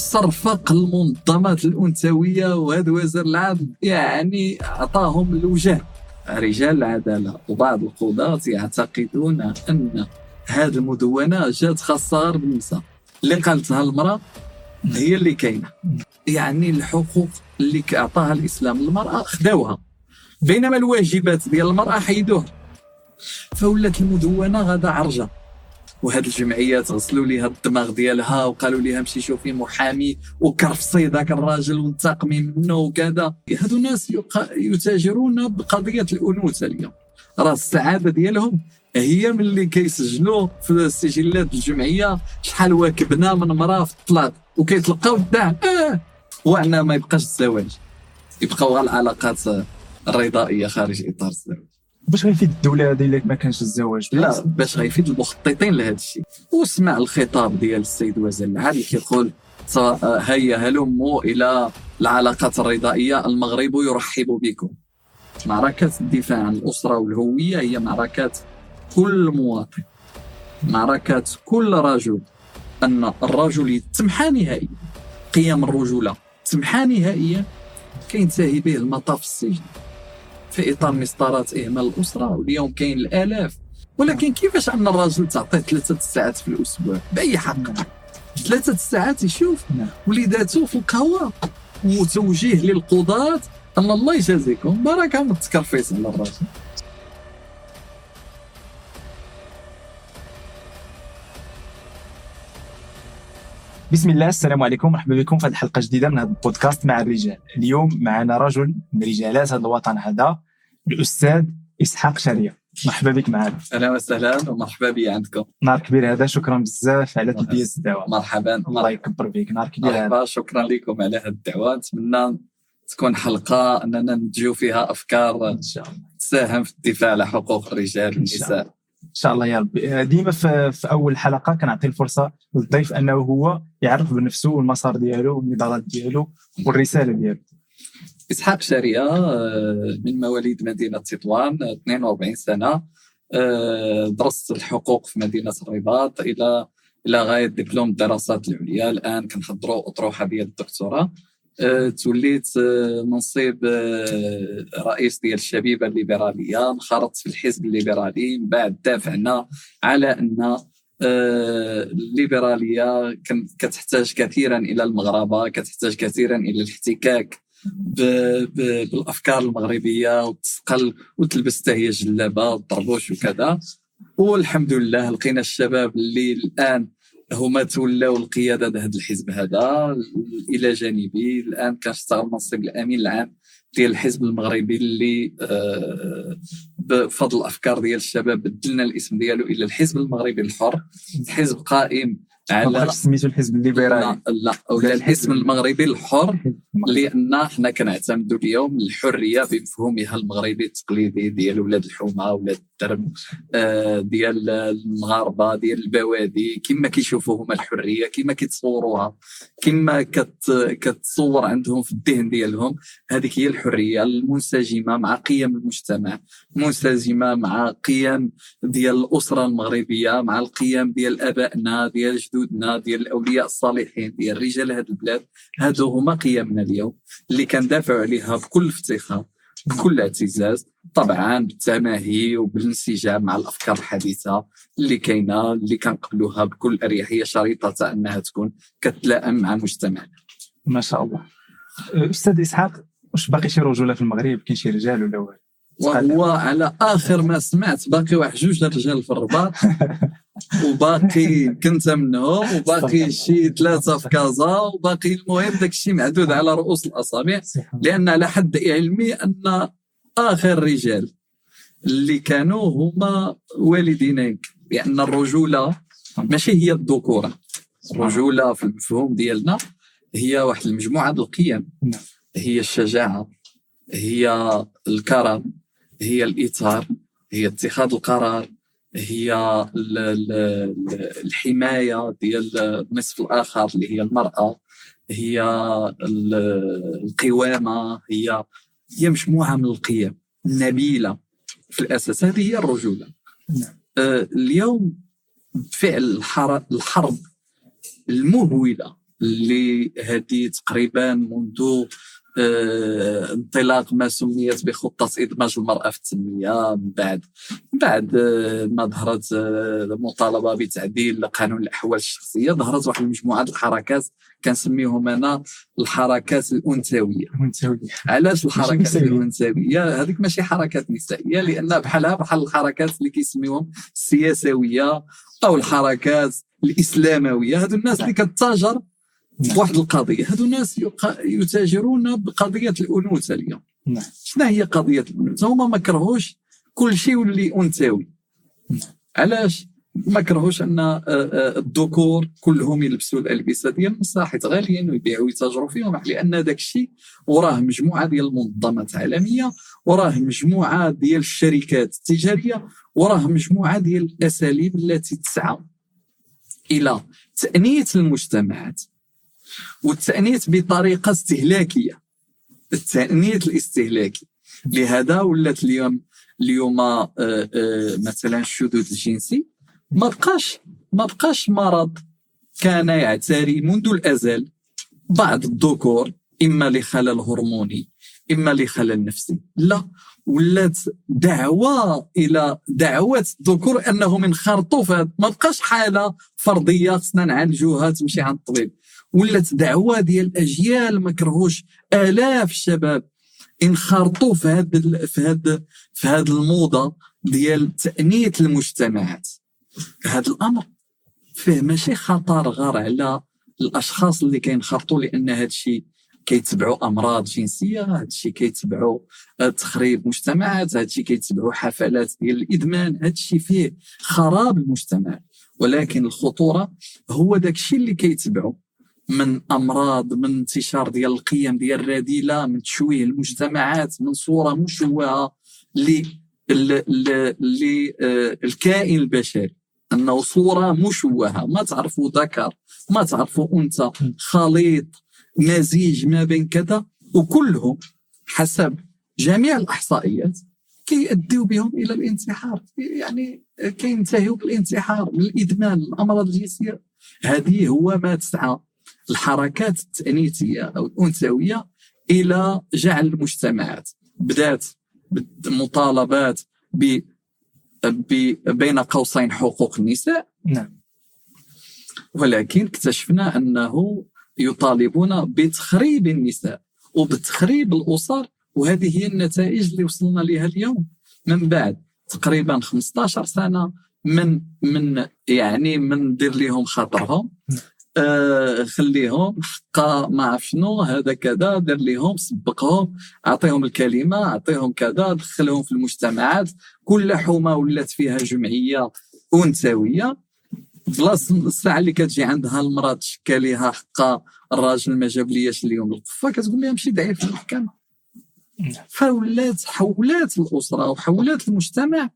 صرفق المنظمات الأنثوية وهذا وزير العدل. يعني أعطاهم الوجه. رجال العدالة وبعض القضاة يعتقدون أن هذه المدونة جات خاصه بالنساء اللي قالتها المرأة هي اللي كاينة. يعني الحقوق اللي اعطاها الإسلام للمرأة خداوها بينما الواجبات ديال المرأة حيدوها. فولات المدونة غدا عرجة. وهاد الجمعيات غسلوا ليها الدماغ ديالها وقالوا ليها مشي شوفي محامي وكرفصي ذاك الراجل وانتقمي منه وكذا. هادو الناس يتاجرون بقضية الأنوثة اليوم. راه السعادة ديالهم هي ملي كيسجلوا في السجلات الجمعية شحال واكبنا من مراه في الطلاق وكيتلقاو الدعم. آه! وعنا ما يبقاش الزواج. يبقاو غير العلاقات الرضائية خارج إطار الزواج. باش غيفيد الدولة هذه الا ما كانش الزواج؟ لا باش غيفيد المخططين لهذا الشيء وسمع الخطاب ديال السيد وزير العدل كيقول هيا هلموا إلى العلاقات الرضائية المغرب يرحب بكم. معركة الدفاع عن الأسرة والهوية هي معركة كل مواطن. معركة كل رجل. أن الرجل تمحى نهائيا قيم الرجولة تمحى نهائيا كينتهي به المطاف السجن. في إطار مسطرات إهمال الأسرة واليوم كاين الآلاف. ولكن كيفاش ان الرجل تعطيه ثلاثة ساعات في الأسبوع؟ بأي حق؟ ثلاثة ساعات يشوف وليداته في القهوة. وتوجيه للقضاة أن الله يجازيكم. بركه من التكرفيس على الراجل. بسم الله السلام عليكم. مرحبا بكم في هذه الحلقة جديدة من هذا البودكاست مع الرجال. اليوم معنا رجل من رجالات هذا الوطن هذا الأستاذ إسحاق شريه مرحبا بك معنا. أهلا وسهلا ومرحبا بي عندكم. نهار كبير هذا شكرا بزاف على تلبيه الدعوة. مرحبا. الله يكبر بك نهار كبير مرحبا شكرا لكم على هذه الدعوة. نتمنى تكون حلقة أننا نتجو فيها أفكار إن شاء الله. تساهم في الدفاع على حقوق الرجال والنساء. إن شاء الله يا ربي. ديما في, في أول حلقة كنعطي الفرصة للضيف أنه هو يعرف بنفسه والمسار ديالو والنضالات ديالو والرسالة ديالو. إسحاق شارية آه، من مواليد مدينة تطوان 42 سنة آه، درست الحقوق في مدينة الرباط إلى إلى غاية دبلوم الدراسات العليا. الآن كنحضروا أطروحة ديال الدكتوراه. آه، توليت آه، منصب آه، رئيس ديال الشبيبة الليبرالية انخرطت في الحزب الليبرالي من بعد دافعنا على أن الليبرالية كتحتاج كثيرا إلى المغاربه كتحتاج كثيرا إلى الاحتكاك بالأفكار المغربية وتسقل وتلبس هي جلابة والطربوش وكذا. والحمد لله لقينا الشباب اللي الآن هما تولاو القيادة هذا الحزب هذا إلى جانبي. الآن كنشتغل منصب الأمين العام ديال الحزب المغربي اللي آه، بفضل الأفكار ديال الشباب بدلنا الاسم ديالو إلى الحزب المغربي الحر. حزب قائم على سميتو الحزب الليبرالي. لا لا ولا الحزب المغربي الحر لأن حنا كنعتمدوا اليوم الحرية بمفهومها المغربي التقليدي ديال ولاد الحومة ولاد الدرب آه، ديال المغاربة ديال البوادي. كما كيشوفوا هما الحرية كما كيتصوروها كما كتصور عندهم في الذهن ديالهم هذيك هي الحرية المنسجمة مع قيم المجتمع منسجمة مع قيم ديال الأسرة المغربية مع القيم ديال آبائنا ديال جدودنا. ديال الأولياء الصالحين ديال رجال هذا البلاد هادو هما قيمنا اليوم اللي كندافعوا عليها بكل افتخار بكل اعتزاز طبعا بالتماهي وبالانسجام مع الأفكار الحديثة اللي كاينة اللي كنقبلوها بكل أريحية شريطة أنها تكون كتلائم مع مجتمعنا. ما شاء الله. أستاذ إسحاق واش باقي شي رجولة في المغرب كاين شي رجال ولا؟ وهو على آخر ما سمعت باقي واحد جوج رجال في الرباط وباقي كنت منهم وباقي شي ثلاثة في كازا وباقي المهم داك الشيء معدود على رؤوس الاصابع لأن على حد علمي أن آخر رجال اللي كانوا هما والدينيك لأن الرجولة ماشي هي الذكورة. الرجولة في المفهوم ديالنا هي واحد المجموعة القيم. نعم. هي الشجاعة هي الكرم هي الإطار هي اتخاذ القرار. هي الحماية ديال النصف الآخر اللي هي المرأة هي القوامة هي هي مجموعه من القيم النبيله في الأساس هذه هي الرجولة نعم. آه اليوم فعل الحرب المهولة اللي هذه تقريبا منذ انطلاق ما سميت بخطة إدماج المرأة في التنمية من بعد من بعد آه، ما ظهرت آه، المطالبة بتعديل قانون الأحوال الشخصية ظهرت واحد المجموعة الحركات كنسميهم أنا الحركات الأنثوية. منتوي علاش الحركات. الأنثوية؟ هذيك ماشي حركات نسائية لأنها بحالها بحال الحركات اللي كيسميوهم السياسوية أو الحركات الإسلاموية. هادو الناس اللي كتتاجر بواحد القضية. هادو الناس يق- يتاجرون بقضية الأنوثة اليوم. نعم. شنو هي قضية الأنوثة؟ هما ما كرهوش كل شيء يولي أنثوي. علاش؟ ما كرهوش أن الذكور كلهم يلبسوا الألبسة ديال حيت غاليين ويبيعوا ويتاجروا فيهم لأن داك الشيء وراه مجموعة ديال المنظمات عالمية وراه مجموعة ديال الشركات التجارية وراه مجموعة ديال الأساليب التي تسعى إلى تانيه المجتمعات. والتانيه بطريقة استهلاكية. التانيه الاستهلاكي. لهذا ولات اليوم اليوم آه، آه، مثلا الشذوذ الجنسي. ما بقاش ما بقاش مرض كان يعتري منذ الأزل بعض الذكور إما لخلل هرموني إما لخلل نفسي. لا ولات دعوة إلى دعوة الذكور في هذا ما بقاش حالة فرضية خصنا نعالجوها تمشي عند الطبيب. ولات دعوة ديال أجيال ما كرهوش آلاف الشباب انخرطوا في هذا في هذا في هذه الموضة ديال تأنية المجتمعات. هذا الأمر فيه ماشي خطر غير على الأشخاص اللي كينخرطوا لأن هذا الشيء كيتبعوا أمراض جنسية هذا الشيء كيتبعوا تخريب مجتمعات هذا الشيء كيتبعوا حفلات ديال الإدمان هذا الشيء فيه خراب المجتمع. ولكن الخطورة هو داك الشيء اللي كيتبعوا من أمراض من انتشار ديال القيم ديال الرذيلة من تشويه المجتمعات من صورة مشوهة للكائن البشري. أنه صورة مشوهة ما تعرفوا ذكر ما تعرفوا أنثى خليط مزيج ما بين كذا. وكلهم حسب جميع الأحصائيات كيؤديو بهم إلى الانتحار. يعني كينتهيوا بالانتحار من الإدمان الأمراض الجنسية. هذه هو ما تسعى الحركات التأنيثية أو الأنثوية إلى جعل المجتمعات. بدات مطالبات ب بين قوسين حقوق النساء. نعم. ولكن اكتشفنا أنه يطالبون بتخريب النساء وبتخريب الأسر وهذه هي النتائج اللي وصلنا لها اليوم. من بعد تقريبا 15 سنة من من يعني من دير لهم خاطرهم. آه خليهم حقا ما عرف شنو هذا كذا دير لهم سبقهم أعطيهم الكلمة أعطيهم كذا دخلهم في المجتمعات كل حومة ولات فيها جمعية أنثوية. بلاص الساعة اللي كتجي عندها المراه تشكى ليها حقا الراجل ما جاب لياش اليوم القفة كتقول لها مشي دعي في المحكمة. فولات حولات الأسرة وحولات المجتمع.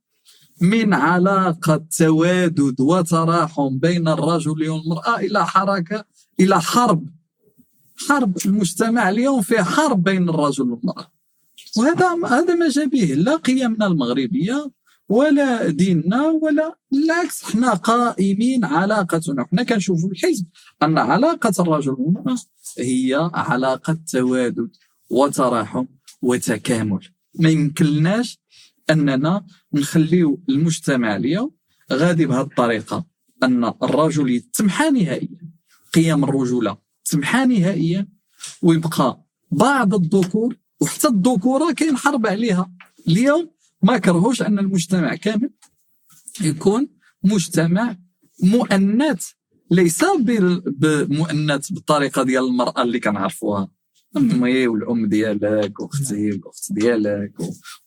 من علاقة توادد وتراحم بين الرجل والمرأة إلى حركة إلى حرب. حرب المجتمع اليوم فيه حرب بين الرجل والمرأة. وهذا هذا ما جا به. لا قيمنا المغربية ولا ديننا ولا بالعكس إحنا قائمين علاقتنا. إحنا كنشوفوا الحزب أن علاقة الرجل والمرأة هي علاقة توادد وتراحم وتكامل. ما يمكنناش أننا نخليو المجتمع اليوم غادي بهذه الطريقة أن الرجل يتمحى نهائيا قيم الرجولة تمحى نهائيا ويبقى بعض الذكور وحتى الذكورة كاين حرب عليها. اليوم ما كرهوش أن المجتمع كامل يكون مجتمع مؤنث ليس بمؤنث بالطريقة ديال المرأة اللي كنعرفوها. أمي والأم ديالك وأختي والأخت ديالك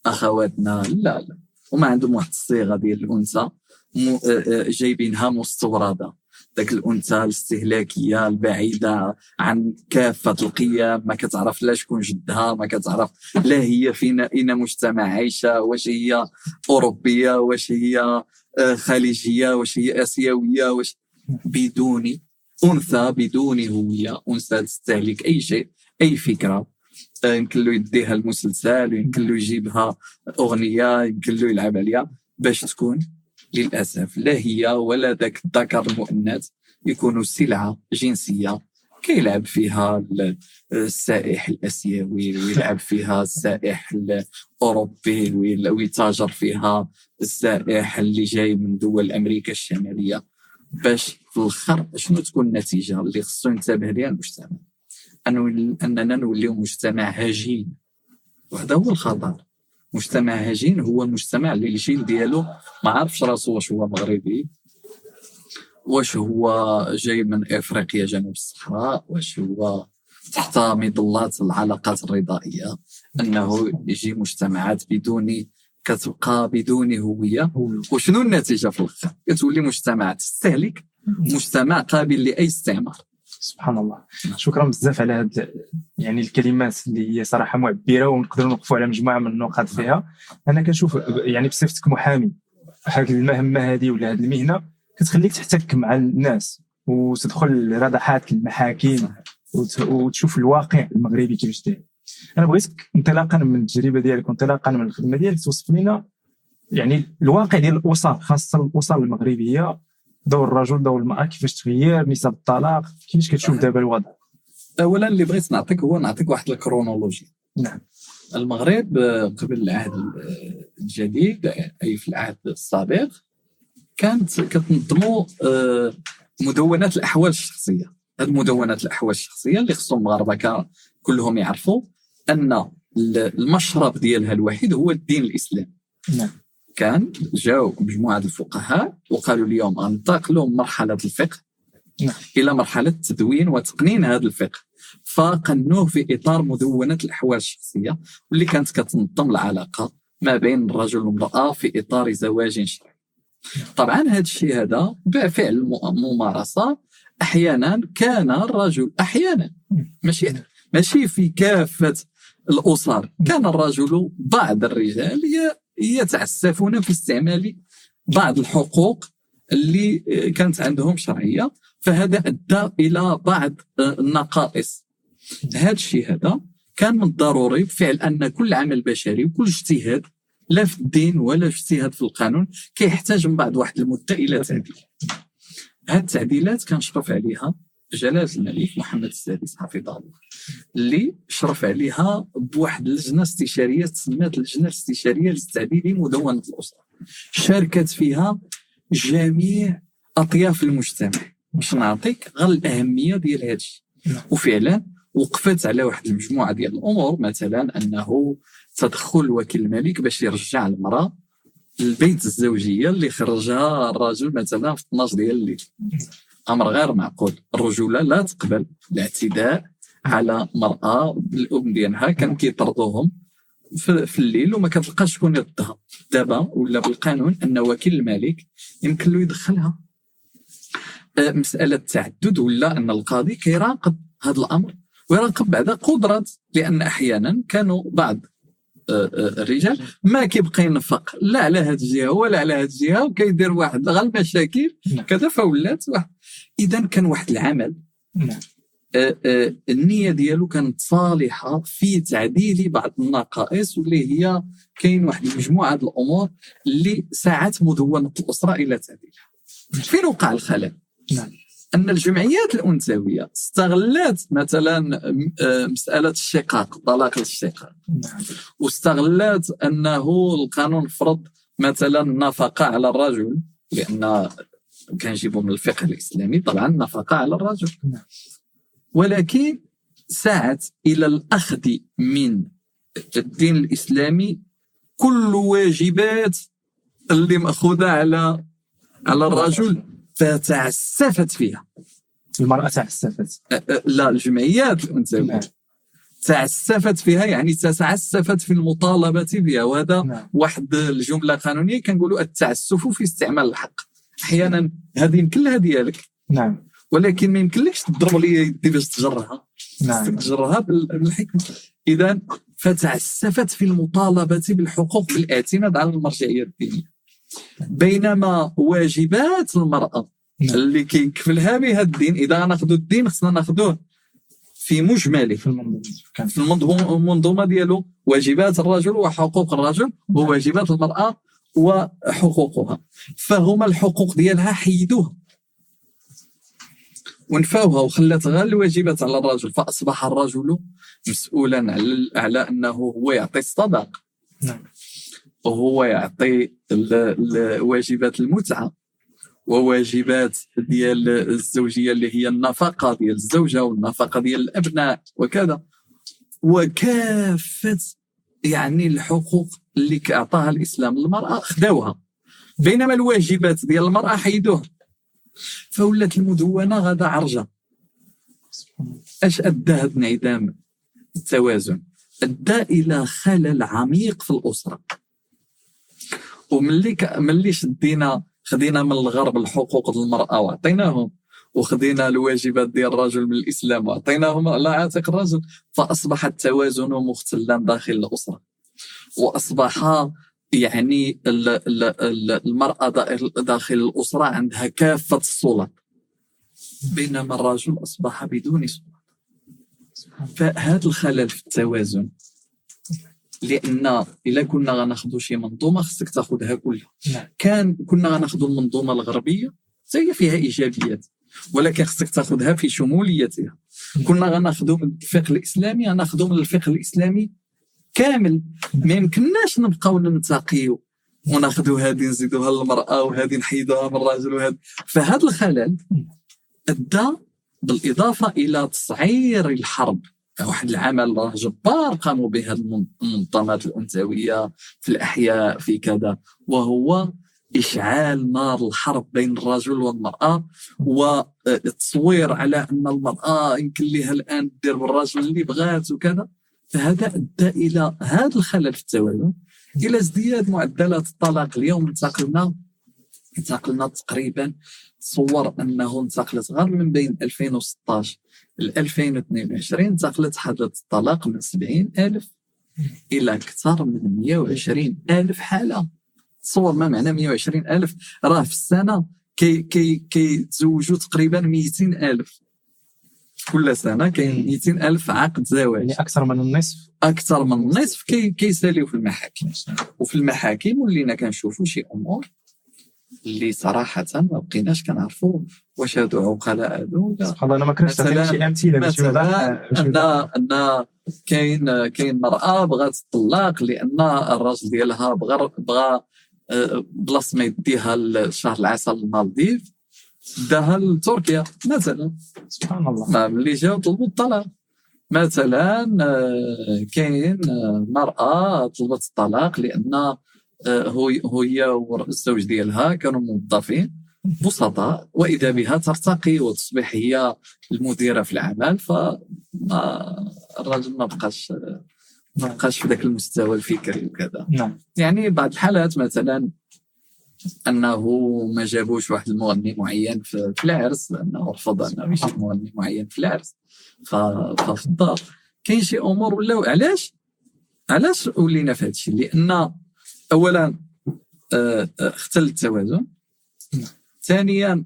وأخواتنا. لا لا. هما عندهم واحد الصيغة ديال الأنثى. جايبينها مستوردة. ذاك الأنثى الاستهلاكية البعيدة عن كافة القيم. ما كتعرف لا شكون جدها ما كتعرف لا هي فينا اين مجتمع عايشة واش هي أوروبية واش هي خليجية واش هي آسيوية واش بدون أنثى بدون هوية. أنثى تستهلك أي شيء. أي فكرة. آه، يمكن له يديها المسلسل يمكن له يجيبها أغنية يمكن له يلعب عليها. باش تكون للأسف لا هي ولا ذاك الذكر المؤنث يكونوا سلعة جنسية كيلعب فيها ال- السائح الأسيوي ويلعب فيها السائح الأوروبي ويتاجر فيها السائح اللي جاي من دول أمريكا الشمالية. باش في الآخر شنو تكون النتيجة اللي خصو ينتبه ليها المجتمع؟ أننا نوليو مجتمع هجين وهذا هو الخطر. مجتمع هجين هو المجتمع اللي الجيل ديالو ما عارفش راسو واش هو مغربي واش هو جاي من إفريقيا جنوب الصحراء واش هو تحت مظلات العلاقات الرضائية. أنه يجي مجتمعات بدون كتبقى بدون هوية. وشنو النتيجة في الآخر؟ كتولي مجتمع تستهلك مجتمع قابل لأي استعمار. سبحان الله. شكرا بزاف على هاد يعني الكلمات اللي هي صراحة معبرة ونقدروا نوقفوا على مجموعة من النقاط فيها. أنا كنشوف يعني بصفتك محامي. هذه المهمه هذه ولا هذه المهنة كتخليك تحتك مع الناس وتدخل لرضاحات المحاكم وت- وتشوف الواقع المغربي كيفاش داير. أنا بغيتك انطلاقا من التجربة ديالك وانطلاقا من الخدمة ديالك توصف لنا يعني الواقع ديال الأسر خاصة الأسر المغربية دور الرجل دور المرأة كيفاش تغير نسب الطلاق كيفاش كتشوف دابا الوضع؟ اولا اللي بغيت نعطيك هو نعطيك واحد الكرونولوجي. نعم. المغرب آه، قبل العهد الجديد أي في العهد السابق كانت كتنظموا آه، مدونات الأحوال الشخصية. هذه مدونات الأحوال الشخصية اللي خصهم المغاربه كلهم يعرفوا أن ال- المشرب ديالها الوحيد هو الدين الإسلامي. نعم. كان جاو مجموعة الفقهاء وقالوا اليوم غننتقلوا من مرحله الفقه نعم. إلى مرحلة تدوين وتقنين هذا الفقه. فقنوه في إطار مدونة الأحوال الشخصية واللي كانت كتنظم العلاقة ما بين الرجل والمرأة في إطار زواج شرعي. طبعا هذا الشيء هذا بفعل ممارسة أحيانا كان الرجل أحيانا. ماشي ماشي في كافة الأسر. كان الرجل بعض الرجال يتعسفون في استعمال بعض الحقوق اللي كانت عندهم شرعية فهذا أدى إلى بعض النقائص. هذا الشيء هذا كان من الضروري بفعل أن كل عمل بشري وكل اجتهاد لا في الدين ولا اجتهاد في القانون كيحتاج من بعد واحد المدة إلى تعديل. هذه التعديلات كان شرف عليها جلاله الملك محمد السادس حفظه الله اللي شرف عليها بواحد اللجنة استشارية تسمات اللجنة الاستشارية لتعديل مدونة الأسرة. شاركت فيها جميع أطياف المجتمع. باش نعطيك غير الأهمية ديال هذا الشيء. نعم. وفعلا وقفت على واحد المجموعة ديال الأمور مثلا أنه تدخل وكيل الملك باش يرجع المرأة البيت الزوجية اللي خرجها الرجل مثلا في 12 ديال الليل. أمر غير معقول. الرجولة لا تقبل الاعتداء على مرأة بالام ديالها. كان كيطردوهم في, في الليل وما كتلقاش شكون يردها دابا ولا بالقانون أن وكيل الملك يمكن له يدخلها. آه، مسألة تعدد ولا أن القاضي كيراقب هذا الأمر ويراقب بعد قدرة لأن أحيانا كانوا بعض آه، آه، الرجال ما كيبقى ينفق لا على هذه الجهة ولا على هذه الجهة وكيدير واحد غير المشاكل. نعم. كذا فولات واحد اذا كان واحد العمل. نعم. آه، آه، النية ديالو كانت صالحة في تعديل بعض النقائص واللي هي كاين واحد المجموعه د الأمور اللي ساعات مدونة الأسرة إلى تعديلها. فين وقع الخلل؟ نعم. أن الجمعيات الأنثوية استغلت مثلا آه، مسألة الشقاق طلاق الشقاق. نعم. واستغلت أنه القانون فرض مثلا النفقه على الرجل لأن كنجيبوا من الفقه الإسلامي طبعا النفقه على الرجل. ولكن سعت إلى الأخذ من الدين الإسلامي كل واجبات اللي مأخوذة على على الرجل فتعسفت فيها. المرأة تعسفت. لا الجمعيات الانثويه نعم. تعسفت فيها يعني تعسفت في المطالبة بها وهذا نعم. واحد الجملة قانونية كنقولوا التعسف في استعمال الحق. أحيانا هذه يمكن لها ديالك. نعم. ولكن ما يمكنلكش تضرب لي يدي باش تجرها. نعم. تجرها بال- بالحكمة. إذا فتعسفت في المطالبة بالحقوق بالاعتماد على المرجعية الدينية بينما واجبات المرأة نعم. اللي كيكفلها بها الدين إذا ناخذوا الدين خصنا ناخذوه في مجمله في المنظومة. في المنظومه المنظومة ديالو واجبات الرجل وحقوق الرجل وواجبات المرأة وحقوقها. فهما الحقوق ديالها حيدوها. ونفاوها وخلات غير الواجبات على الرجل. فأصبح الرجل مسؤولا على على أنه هو يعطي الصدق نعم. وهو يعطي واجبات المتعة. وواجبات ديال الزوجية اللي هي النفقة ديال الزوجة والنفقة ديال الأبناء وكذا. وكافة يعني الحقوق اللي اعطاها الإسلام للمرأة خداوها بينما الواجبات ديال المرأة حيدوها. فولات المدونة غدا عرجة. أش أدى هذا انعدام التوازن؟ أدى إلى خلل عميق في الأسرة. وملي ك... ملي شدينا خدينا من الغرب الحقوق ديال المراه وعطيناهم وخدينا الواجبات ديال الرجل من الإسلام وعطيناهم على عاتق الرجل فأصبح التوازن مختلا داخل الأسرة. وأصبح يعني ال- ال- ال- المرأة دا- داخل الأسرة عندها كافة السلط بينما الرجل أصبح بدون سلطة. فهذا الخلل في التوازن. لأن إلا كنا غناخذوا شي منظومة خصك تاخذها كلها. نعم. كان كنا غناخذوا المنظومه الغربية حتى هي فيها إيجابيات. ولكن خصك تاخذها في شموليتها. كنا غناخذوا من الفقه الإسلامي غناخذوا من الفقه الإسلامي كامل. ما يمكنناش نبقاو ننتقيو. وناخذوا هذه نزيدوها للمرأة وهذه نحيدوها من الرجل وهذا فهذا الخلل أدى بالإضافة إلى تصعير الحرب. واحد العمل راه جبار قاموا به المنظمات الأنثوية في الأحياء في كذا. وهو إشعال نار الحرب بين الرجل والمرأة والتصوير على أن المرأة يمكن لها الآن دير بالرجل اللي بغات وكذا فهذا أدى إلى هذا الخلل في التوازن إلى ازدياد معدلات الطلاق. اليوم انتقلنا انتقلنا تقريبا تصور أنه انتقلت غير من بين 2016 ل 2022 انتقلت حالة الطلاق من 70 ألف إلى أكثر من 120 ألف حالة. تصور ما معنى 120 ألف راه في السنة كي كي كيتزوجوا تقريبا 200 ألف. كل سنة كاين 200 ألف عقد زواج. يعني أكثر من النصف. أكثر من النصف كي كيساليو في المحاكم. وفي المحاكم ولينا كنشوفوا شي أمور اللي صراحة ما بقيناش كنعرفوا واش هادو عقلاء هادو ولا سبحان الله أنا ما كنتش شي أمثلة باش مثلا أن. أن كاين كاين مرأة بغات تطلق لأن الراجل ديالها بغى بغى بلاصة ما يديها لشهر العسل المالديف داها لتركيا مثلا. سبحان الله. ملي جاو طلبوا الطلاق. مثلا آه، كاين آه، مرأة طلبت الطلاق لأن آه، هو هي والزوج ديالها كانوا موظفين بسطاء وإذا بها ترتقي وتصبح هي المديرة في العمل فما الراجل ما بقاش ما بقاش في ذاك المستوى الفكري وكذا. نعم. يعني بعض الحالات مثلا أنه ما جابوش واحد المغني معين في, العرس لأنه رفض انه يجيب مغني معين في العرس. ففي الدار كاين شي أمور ولاو علاش؟ علاش ولينا في هذا الشيء لأن اولا آه، آه، اختل التوازن. ثانيا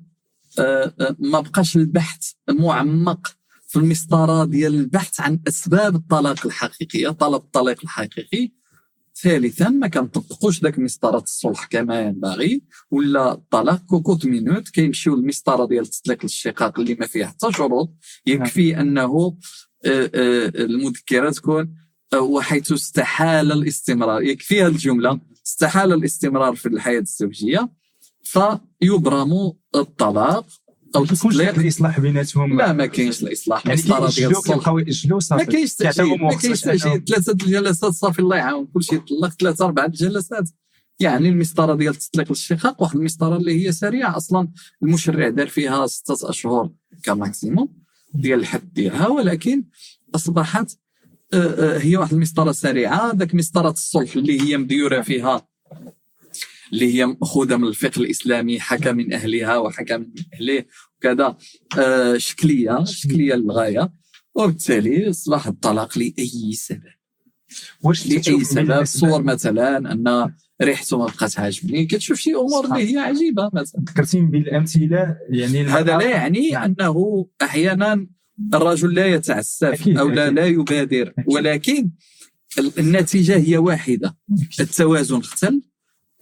آه، آه، ما بقاش البحث معمق في المسطرة ديال البحث عن أسباب الطلاق الحقيقيه طلب الطلاق الحقيقي. ثالثا ما كنطبقوش ذاك مسطرة الصلح كما ينبغي ولا الطلاق cocotte minute. كيمشيو للمسطرة ديال تطليق الشقاق اللي ما فيها حتى شروط. يكفي أنه آه، آه، المذكرة تكون آه، وحيث استحال الاستمرار. يكفي هذه الجملة. استحال الاستمرار في الحياة الزوجية فيبرم الطلاق. أو يكونش التطليق واحد الإصلاح بيناتهم؟ لا ما كاينش الإصلاح. يعني المسطره ديال الصلح. كيبقاو يجلو ما صافي كاينش ما كاينش أنهم- ثلاثة الجلسات صافي الله يعاون. كل شيء يطلق ثلاثة أربعة. جلسات. يعني المسطرة ديال تطليق الشقاق واحد المسطرة اللي هي سريعة. أصلا المشرع دار فيها ستة أشهر كماكسيموم ديال الحد ديالها ولكن أصبحت آه، آه، هي واحد المسطرة سريعة. ذاك مسطرة الصلح اللي هي مديورة فيها اللي هي مأخوذة من الفقه الإسلامي حكى من أهلها وحكى من أهله وكذا. آه، شكلية شكلية للغاية. وبالتالي أصبح الطلاق لأي سبب؟ واش لأي سبب؟ صور مثلا أن ريحته ما بقات عاجبني. كتشوف شي أمور اللي هي عجيبة مثلا. ذكرتيني بالأمثلة يعني هذا لا يعني نعم. أنه أحيانا الرجل لا يتعسف أكيد، أو لا. لا يبادر. ولكن ال- النتيجة هي واحدة. التوازن اختل.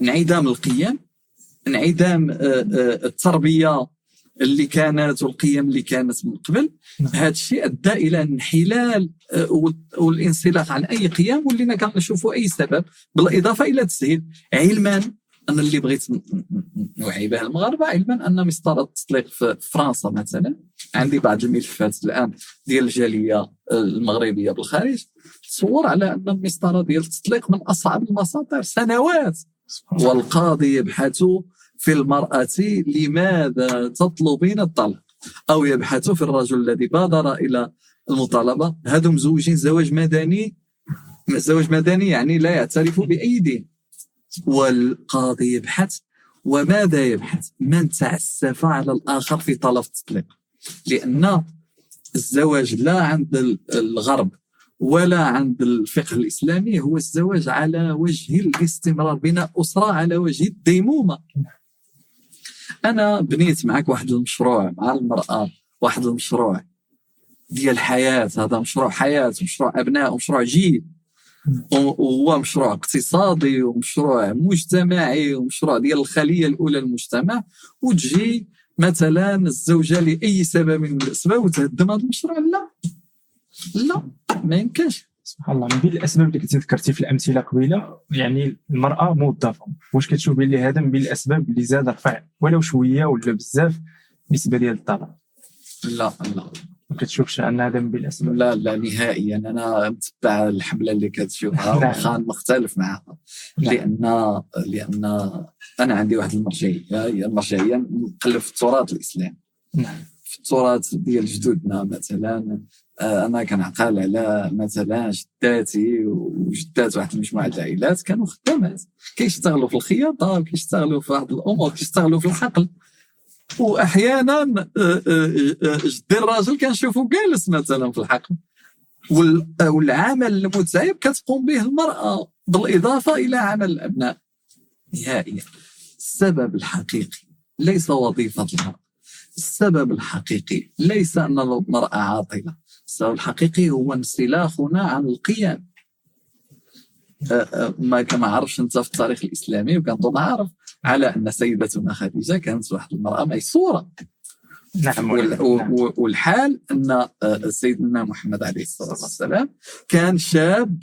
انعدام القيم انعدام آه، آه، التربية اللي كانت والقيم اللي كانت من قبل. نعم. هذا الشيء أدى إلى انحلال آه، وال- والانسلاخ عن أي قيم ولينا كنشوفوا أي سبب بالإضافة إلى التسهيل. علما أنا اللي بغيت نوعي به المغاربة علما أن مسطرة التطليق في فرنسا مثلا عندي بعض الملفات الآن ديال الجالية المغربية بالخارج تصور على أن المسطرة ديال التطليق من أصعب المساطر سنوات. والقاضي يبحث في المرأة لماذا تطلبين الطلاق أو يبحث في الرجل الذي بادر إلى المطالبة؟ هذم زوجين زواج مدني. زواج مدني يعني لا يعترف بأي دين والقاضي يبحث. وماذا يبحث؟ من تعسف على الآخر في طلب التطليق. لأن الزواج لا عند ال- الغرب. ولا عند الفقه الإسلامي هو الزواج على وجه الاستمرار بناء أسرة على وجه الديمومة. أنا بنيت معك واحد المشروع مع المرأة واحد المشروع ديال حياة هذا مشروع حياة مشروع أبناء ومشروع جيل. وهو مشروع اقتصادي ومشروع مجتمعي ومشروع ديال الخلية الأولى للمجتمع. وتجي مثلا الزوجة لأي سبب من الأسباب وتهدم هذا المشروع. لا. لا ما يمكنش. سبحان الله. من بين الأسباب اللي كنتي ذكرتي في الأمثلة قبيلة يعني المرأة موظفة. واش كتشوف بلي هذا؟ من بين الأسباب اللي زاد رفع ولو شوية ولا بزاف النسبة ديال الطلاق. لا لا. ما كتشوفش أن هذا من بين الأسباب؟ لا لا نهائيا. أنا متبع الحملة اللي كتشوفها. واخا مختلف معها. لأن لأن أنا عندي واحد المرجعية. هي المرجعية نقلب في التراث الإسلامي. نعم. في التراث ديال جدودنا مثلا. أنا كنعقل على مثلا جداتي وجدات واحد المجموعة العائلات كانوا خدامات. كيشتغلوا في الخياطة وكيشتغلوا في واحد الأمور كيشتغلوا في الحقل واحيانا آه، آه، آه، جدي الراجل كنشوفه جالس مثلا في الحقل وال- آه، والعمل المتعب كتقوم به المرأة بالإضافة إلى عمل الأبناء. نهائيا. السبب الحقيقي ليس وظيفة المرأة. السبب الحقيقي ليس أن المرأة عاطلة. السبب الحقيقي هو انسلاخنا عن القيم آه، آه، ما كما عرفش أنت في التاريخ الإسلامي وكنت عارف على أن سيدتنا خديجة كانت واحد المرأة ميسورة نعم نعم. والحال أن آه، سيدنا محمد عليه الصلاة والسلام كان شاب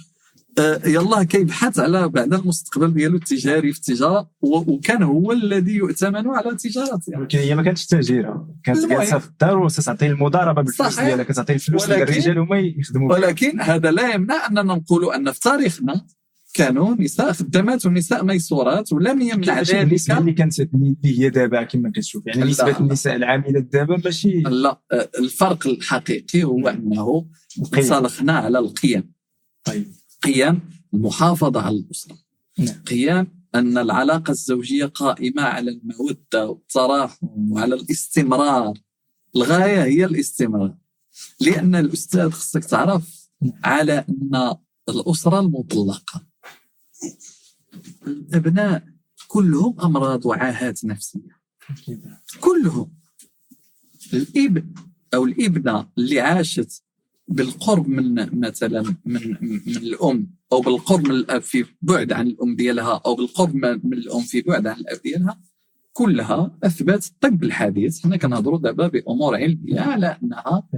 آه، يلا كيبحث على بعد المستقبل ديالو التجاري في التجارة وكان هو الذي يؤتمن على تجارته ولكن هي ما كانتش تاجيره كانت. جالسه في الدار وتعطي المضاربة بالفلوس. ديالها كتعطي الفلوس للرجال هما يخدموا. ولكن هذا لا يمنع أننا نقول أن في تاريخنا كانوا نساء خدامات ونساء ميسورات ولم يمنع كيفاش النسبة ذلك اللي كانت اللي هي دابا كما كتشوف يعني. نسبة النساء العاملات دابا ماشي لا آه، الفرق الحقيقي هو أنه. انطلقنا على القيم طيب قيم المحافظة على الأسرة. نعم. قيام أن العلاقة الزوجية قائمة على المودة والتراحم وعلى الاستمرار. الغاية هي الاستمرار. لأن الأستاذ خصك تعرف على أن الأسرة المطلقة. الأبناء كلهم أمراض وعاهات نفسية. كلهم. الإبن أو الإبنة اللي عاشت بالقرب من مثلا من من الأم أو بالقرب من الأب في بعد عن الأم ديالها أو بالقرب من الأم في بعد عن الأب ديالها كلها اثبات الطب الحديث. حنا كنهضروا دابا بأمور علمية على أنها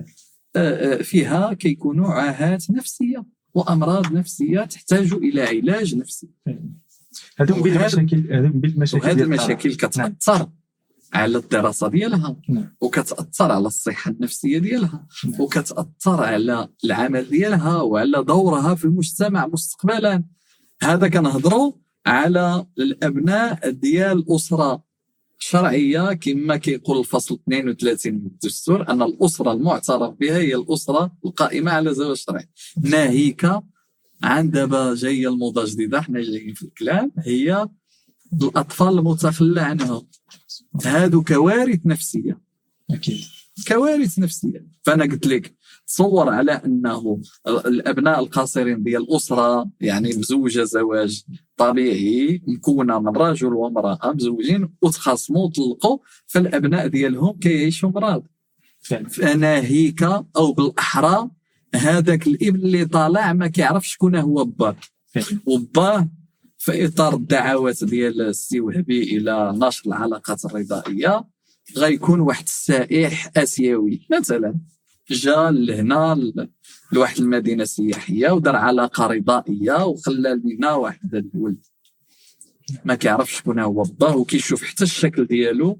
آه، آه، فيها كيكونوا عاهات نفسية وأمراض نفسية تحتاج إلى علاج نفسي. هذو من بين وهذا- المشاكل هذو من بين المشاكل المشاكل كتأثر. على الدراسة ديالها نعم. وكتأثر على الصحة النفسية ديالها نعم. وكتأثر على العمل ديالها وعلى دورها في المجتمع مستقبلا هذا كنهضروا على الأبناء ديال أسرة شرعية كما كيقول الفصل 32 من الدستور أن الأسرة المعترف بها هي الأسرة القائمة على زواج شرعي ناهيك عن دابا جاية الموضه جديده حنا جايين في الكلام هي الأطفال المتخلى عنهم هادو كوارث نفسية. أكيد. كوارث نفسية. فأنا قلت لك تصور على أنه الأبناء القاصرين ديال الأسرة يعني مزوجة زواج طبيعي مكونة من رجل وامرأة مزوجين وتخاصموا وطلقوا فالأبناء ديالهم كيعيشوا مرض. فعلا. فناهيك أو بالأحرى هذاك الإبن اللي طالع ما كيعرفش شكون هو باه وباه في إطار الدعوات ديال السي وهبي إلى نشر العلاقات الرضائية غيكون واحد السائح آسيوي. مثلا جا لهنا لواحد المدينة سياحية ودار علاقة رضائية وخلى لنا واحد الولد. ما كيعرفش شكون هو با وكيشوف حتى الشكل ديالو.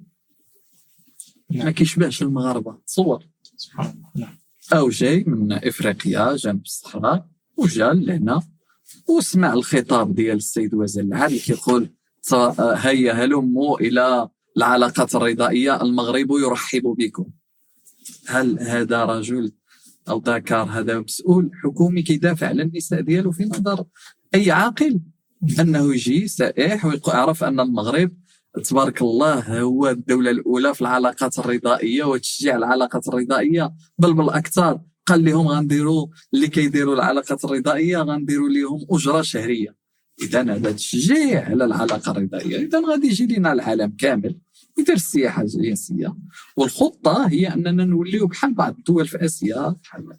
ما نعم. كيشبهش المغاربة. تصور. سبحان الله. نعم. أو جاي من إفريقيا جنب الصحراء وجا لهنا. وسمع الخطاب ديال السيد وزير العدل كيقول هيا هلموا إلى العلاقات الرضائية المغرب يرحب بكم. هل هذا رجل أو ذكر هذا مسؤول حكومي كيدافع على النساء ديالو في نظر أي عاقل؟ أنه يجي سائح ويعرف أن المغرب تبارك الله هو الدولة الأولى في العلاقات الرضائية وتشجيع العلاقات الرضائية بل بالأكثر. قال لهم غنديروا اللي كيديروا العلاقات الرضائية غنديروا لهم أجرة شهرية. اذا هذا تشجيع على العلاقة الرضائية. اذا غادي يجي لنا العالم كامل يدير السياحة الجنسيه والخطة هي أننا نوليو بحال بعض الدول في آسيا بحال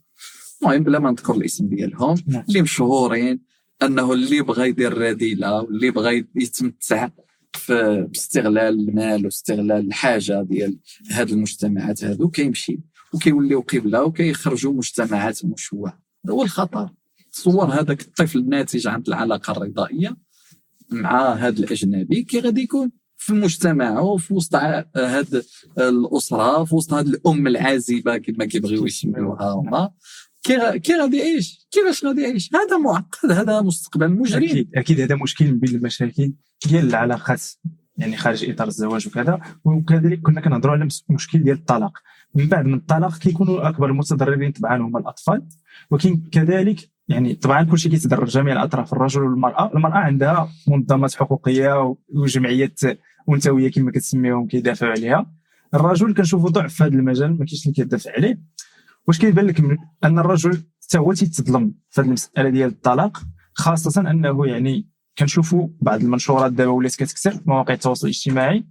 المهم بلا ما نذكر الاسم ديالهم نعم. اللي مشهورين أنه اللي بغى يدير رذيله واللي بغى يتمتع في باستغلال المال واستغلال الحاجة ديال هاد المجتمعات هادو كيمشي. وكيوليو قبلة وكيخرجوا مجتمعات مشوهه هذا هو الخطر. تصور هذاك الطفل الناتج عن العلاقة الرضائية مع هذا الأجنبي كي غادي يكون في مجتمعه في وسط هاد الأسرة في وسط هاد الأم العازبة كما كيبغيو يسميوها هما. كي غا- كي غادي يعيش؟ كيفاش غادي يعيش؟ هذا معقد هذا مستقبل مجرم. أكيد أكيد هذا مشكل من بين المشاكل ديال العلاقات يعني خارج إطار الزواج وكذا. وكذلك كنا كنهضروا على مشكل ديال الطلاق. من بعد من الطلاق كيكونوا أكبر المتضررين طبعا هما الأطفال ولكن كذلك يعني طبعا كل شيء كيتضرر جميع الأطراف الرجل والمرأة. المرأة عندها منظمات حقوقية وجمعيات أنثوية كما كتسميهم كيدافعوا عليها. الرجل كنشوفوا ضعف في هذا المجال ما كاينش اللي كيدافع عليه. واش كيبان لك أن الرجل حتى هو تيتظلم في هذه المسألة ديال الطلاق خاصة أنه يعني كنشوفوا بعض المنشورات دابا ولات كتكثر في مواقع التواصل الاجتماعي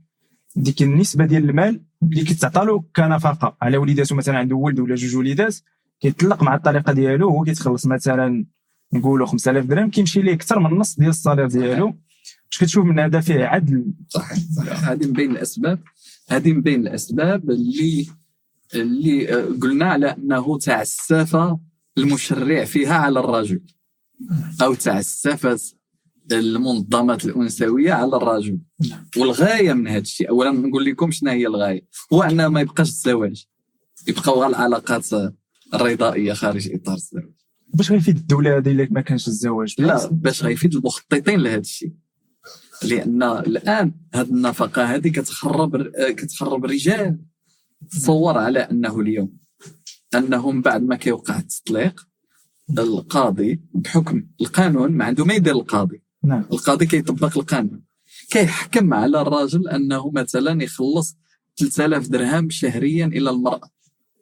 ديك النسبة ديال المال اللي كتعطى له كنفقه على وليداته مثلا عنده ولد ولا جوج وليدات كيطلق مع الطريقة ديالو هو كيتخلص مثلا نقولوا 5000 درهم كيمشي ليه أكثر من النص ديال الصالير ديالو. واش كتشوف من هذا فيه عدل. صحيح صحيح. هذه من بين الأسباب. هذه من بين الأسباب اللي اللي آه، قلنا على أنه تعسف المشرع فيها على الرجل. أو تعسفت المنظمات الأنثوية على الرجل. والغاية من هذا الشيء اولا نقول لكم شنو هي الغاية؟ هو انه ما يبقاش الزواج. يبقاو غير العلاقات الرضائية خارج إطار الزواج. باش غيفيد الدولة هذه إلا ما كانش الزواج؟ لا باش غيفيد المخططين لهذا الشيء. لأن الآن هذه النفقة هذه كتخرب كتخرب الرجال تصور على أنه اليوم أنهم بعد ما كيوقع التطليق القاضي بحكم القانون ما عنده ما يدير القاضي. نعم. القاضي كيطبق القانون. كيحكم على الراجل أنه مثلا يخلص 3000 درهم شهريا إلى المرأة.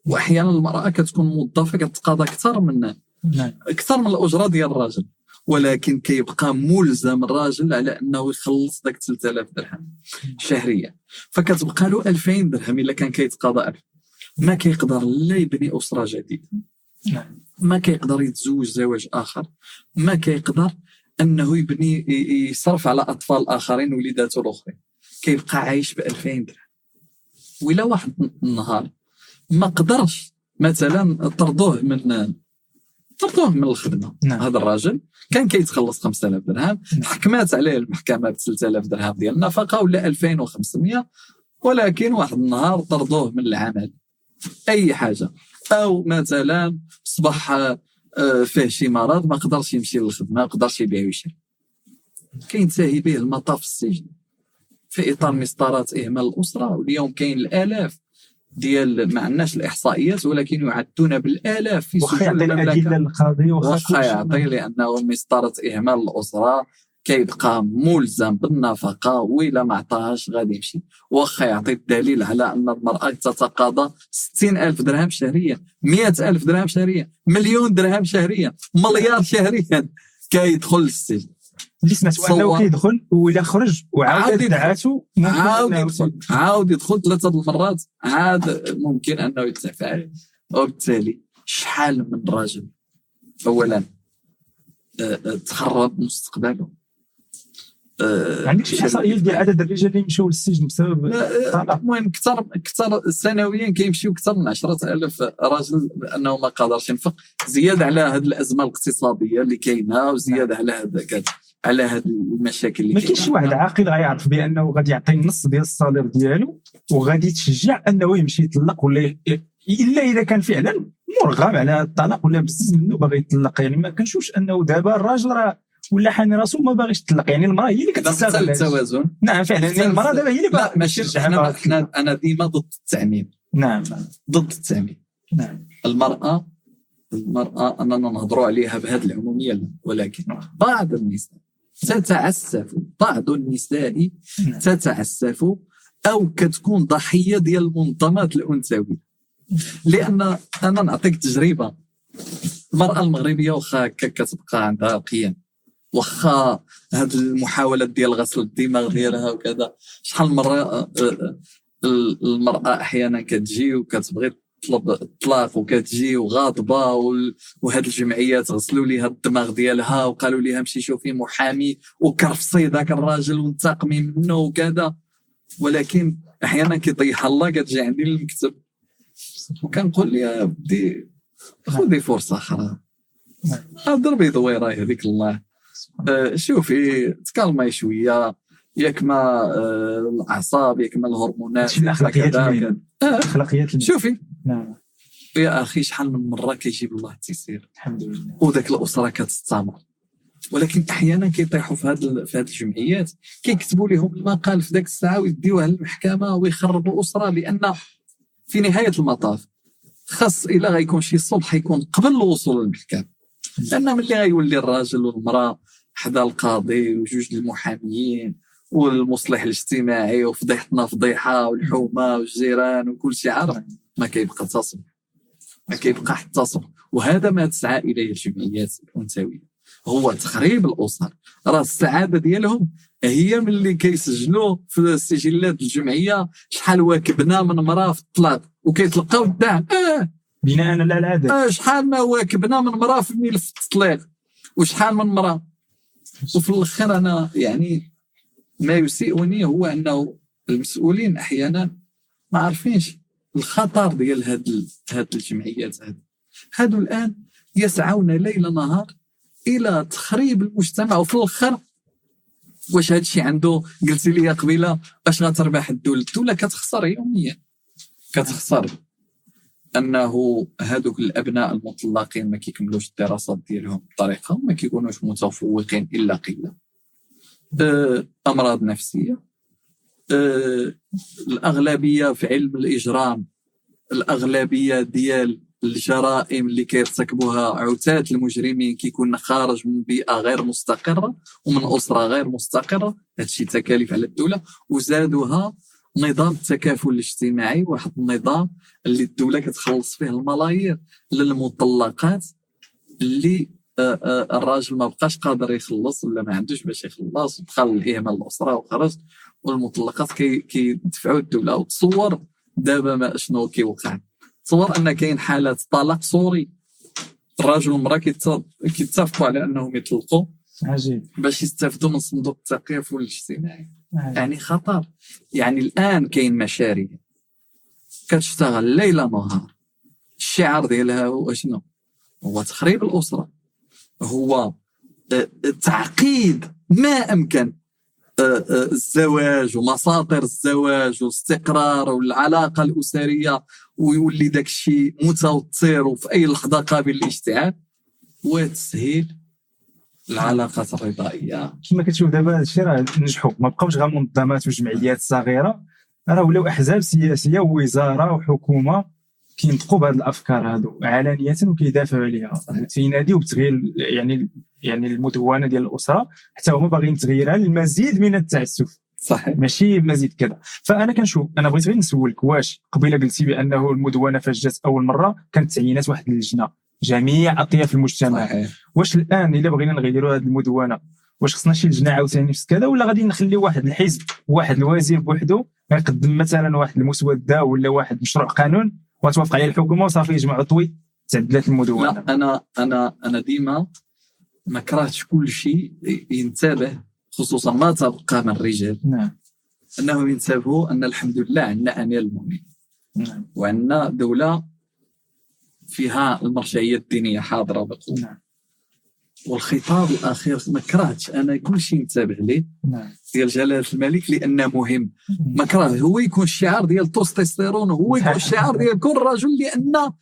واحيانا المرأة كتكون موظفة كتقاضى أكثر من نعم. أكثر من الأجرة ديال الراجل. ولكن كيبقى ملزم الراجل على أنه يخلص داك 3000 درهم شهريا. فكتبقى له 2000 درهم إلا كان كيتقاضى 1000 ما كيقدر لا يبني أسرة جديدة. نعم. ما كيقدر يتزوج زواج آخر. ما كيقدر أنه يبني يصرف على أطفال آخرين وليداته الأخرين. كيبقى عايش ب 2000 درهم. ولا واحد النهار ما قدرش مثلا طردوه من طردوه من الخدمة. نعم. هذا الراجل كان كيتخلص 5000 درهم نعم. حكمات عليه المحكمة ب 3000 درهم ديال النفقة ولا 2500 ولكن واحد النهار طردوه من العمل. أي حاجة. أو مثلا اصبح فيه شي مرض ما قدرش يمشي للخدمة ما قدرش يبيع ويشري. كينتهي به المطاف في السجن. في إطار مسطرات اهمال الأسرة واليوم كاين الآلاف ديال ما عندناش الإحصائيات ولكن يعدون بالآلاف في سجون المملكة. واخا. يعطي لأنه مسطرة اهمال الأسرة. كيبقى ملزم بالنفقة وإلا ما عطاهاش غادي يمشي. واخا يعطي الدليل على أن المرأة تتقاضى 60 ألف درهم شهريا 100 ألف درهم شهريا مليون درهم شهريا مليار شهريا. كيدخل للسجن اللي سمعت انه. كيدخل وإلا خرج عاود وعاود ممكن عاود يدخل. عاود يدخل ثلاثة المرات. عاد ممكن أنه يدفع عليه وبالتالي شحال من راجل؟ اولا آه، آه، تخرب مستقبله. آه، عندك شي احصائيات ديال عدد الرجال اللي مشاو للسجن بسبب الطلاق المهم أكثر أكثر سنويا كيمشيو أكثر من 10000 راجل بأنه ما قادرش ينفق. زيادة على هذه الأزمة الاقتصادية اللي كاينة وزيادة على هذا على هذه المشاكل اللي ما كاينش شي واحد عاقل غيعرف بأنه غادي يعطي النص ديال الصالير ديالو وغادي يتشجع أنه يمشي يطلق ولا إلا إذا كان فعلا مرغم على الطلاق ولا بزز منه باغي يطلق. يعني ما كنشوفش أنه دابا الراجل راه ولا حامي راسو ما باغيش يطلق يعني المرأة هي اللي كتستغل. التوازن. نعم فعلا. يعني المرأة دابا هي اللي باغا ماشي. إحنا أنا ديما ضد التعميم نعم. ضد التعميم نعم. المرأة المرأة أننا نهضروا عليها بهذه العمومية لا. ولكن بعض النساء تتعسف بعض النساء نعم. تتعسف أو كتكون ضحية ديال المنظمات الأنثوية. لأن أنا نعطيك تجربة. المرأة المغربية واخا كتبقى عندها قيم. واخا هاد المحاولات ديال غسل الدماغ ديالها وكذا. شحال مرة آه، آه، ال- المرأة أحيانا كتجي وكتبغي تطلب الطلاق وكتجي وغاضبة وهاد الجمعيات غسلوا ليها الدماغ ديالها وقالوا ليها مشي شوفي محامي وكرفصي ذاك الراجل وانتقمي منه وكذا. ولكن أحيانا كيطيح الله كتجي عندي للمكتب. وكنقول يا بدي خذي فرصة أخرى. نعم. ضربي دويره يهديك الله. شوفي تكالمي شوية ياك ما آه، الأعصاب ياك ما الهرمونات. كذا. آه، أخلاقيات الم- شوفي. نعم. يا أخي شحال من مرة كيجيب الله التيسير؟ الحمد لله. وذاك الأسرة كتستمر. ولكن أحيانا كيطيحوا في هذه في هذه الجمعيات. كيكتبوا لهم المقال في ذاك الساعة ويديوها للمحكمة ويخربوا اسره لأن في نهاية المطاف خاص إلا غيكون شي صلح يكون قبل الوصول للمحكمة. لأن ملي غيولي الراجل والمرأة حدا القاضي وجوج المحاميين والمصلح الاجتماعي وفضيحتنا فضيحة والحومة والجيران وكل شيء. عارف؟ ما كيبقى تصل ما كيبقى حتى صبر. وهذا ما تسعى إليه الجمعيات الأنثوية. هو تخريب الأسر. راه السعادة ديالهم هي ملي كيسجلوا في السجلات الجمعية شحال واكبنا من مراه في الطلاق. وكيتلقاو الدعم. آه! بناء على العدد آه! شحال ما واكبنا من مراه في ملف التطليق. وشحال من مراه وفي الآخر أنا يعني ما يسيئني هو أنه المسؤولين أحيانا ما عارفينش الخطر ديال هاد هاد الجمعيات هاد. هادو الآن يسعون ليل نهار إلى تخريب المجتمع وفي الآخر واش هاد الشيء عنده؟ قلتي لي قبيلة اش غتربح الدولة. الدولة كتخسر يوميا. كتخسر. أنه هذوك الأبناء المطلقين ما كيكملوش الدراسات ديالهم بطريقة وما كيكونوش متفوقين إلا قلة. آه، أمراض نفسية. آه، الأغلبية في علم الإجرام الأغلبية ديال الجرائم اللي كيرتكبوها عتاة المجرمين كيكون خارج من بيئة غير مستقرة ومن أسرة غير مستقرة. هادشي تكاليف على الدولة. وزادوها نظام التكافل الاجتماعي واحد النظام اللي الدولة كتخلص فيه الملايير للمطلقات اللي آه، آه، الراجل ما بقاش قادر يخلص ولا ما عندوش باش يخلص دخل الاهمال الأسرة وخرج والمطلقات كي- كيدفعوا الدولة. وتصور دابا ما شنو كيوقع؟ تصور أن كاين حالات طلاق صوري. الراجل والمرأة كيت- كيتفقوا على أنهم يطلقوا عجيب. باش يستافدوا من صندوق التكافل الاجتماعي. يعني خطر. يعني الآن كاين مشاريع. كتشتغل ليل نهار. الشعار ديالها هو شنو؟ هو تخريب الأسرة. هو آه، تعقيد ما أمكن آه، آه، الزواج ومساطر الزواج والاستقرار والعلاقة الأسرية ويولي داك الشيء متوتر وفي أي لحظة قابل للاشتعال وتسهيل العلاقات الرضائيه كما كتشوف دابا هادشي راه نجحوا. ما بقاوش غير منظمات وجمعيات صغيرة. راه ولاو أحزاب سياسية ووزارة وحكومة كينطقوا بهذه الأفكار هادو علانيه وكيدافعوا عليها. تيناديو بتغيير يعني يعني المدونة ديال الأسرة. حتى هما باغيين تغييرها للمزيد من التعسف. صحيح. ماشي مزيد كذا. فأنا كنشوف أنا بغيت غير نسولك واش قبيلة قلتي بأنه المدونة فاش جات أول مرة كانت تعيينات واحد اللجنة. جميع أطياف المجتمع. صحيح واش الآن إلا بغينا نغيروا هذه المدونة واش خصنا شي لجنة عاوتاني في كذا ولا غادي نخليو واحد الحزب واحد الوزير بوحدو يقدم مثلا واحد المسودة ولا واحد مشروع قانون وتوافق عليه الحكومة وصافي يجمعوا طوي تعدلات المدونة؟ لا أنا أنا أنا ديما ما كرهتش كل شيء ينتبه خصوصا ما تبقى من الرجال نعم. أنهم ينتبهوا أن الحمد لله عندنا أمير المؤمنين. نعم. وعندنا دولة فيها المرجعية الدينية حاضرة بقوه نعم. والخطاب الأخير ما كرهتش. أنا كل شيء نتابع ليه؟ نعم. ديال جلالة الملك لأنه مهم. ما كره هو يكون الشعار ديال التستوستيرون هو يكون الشعار ديال كل رجل لأن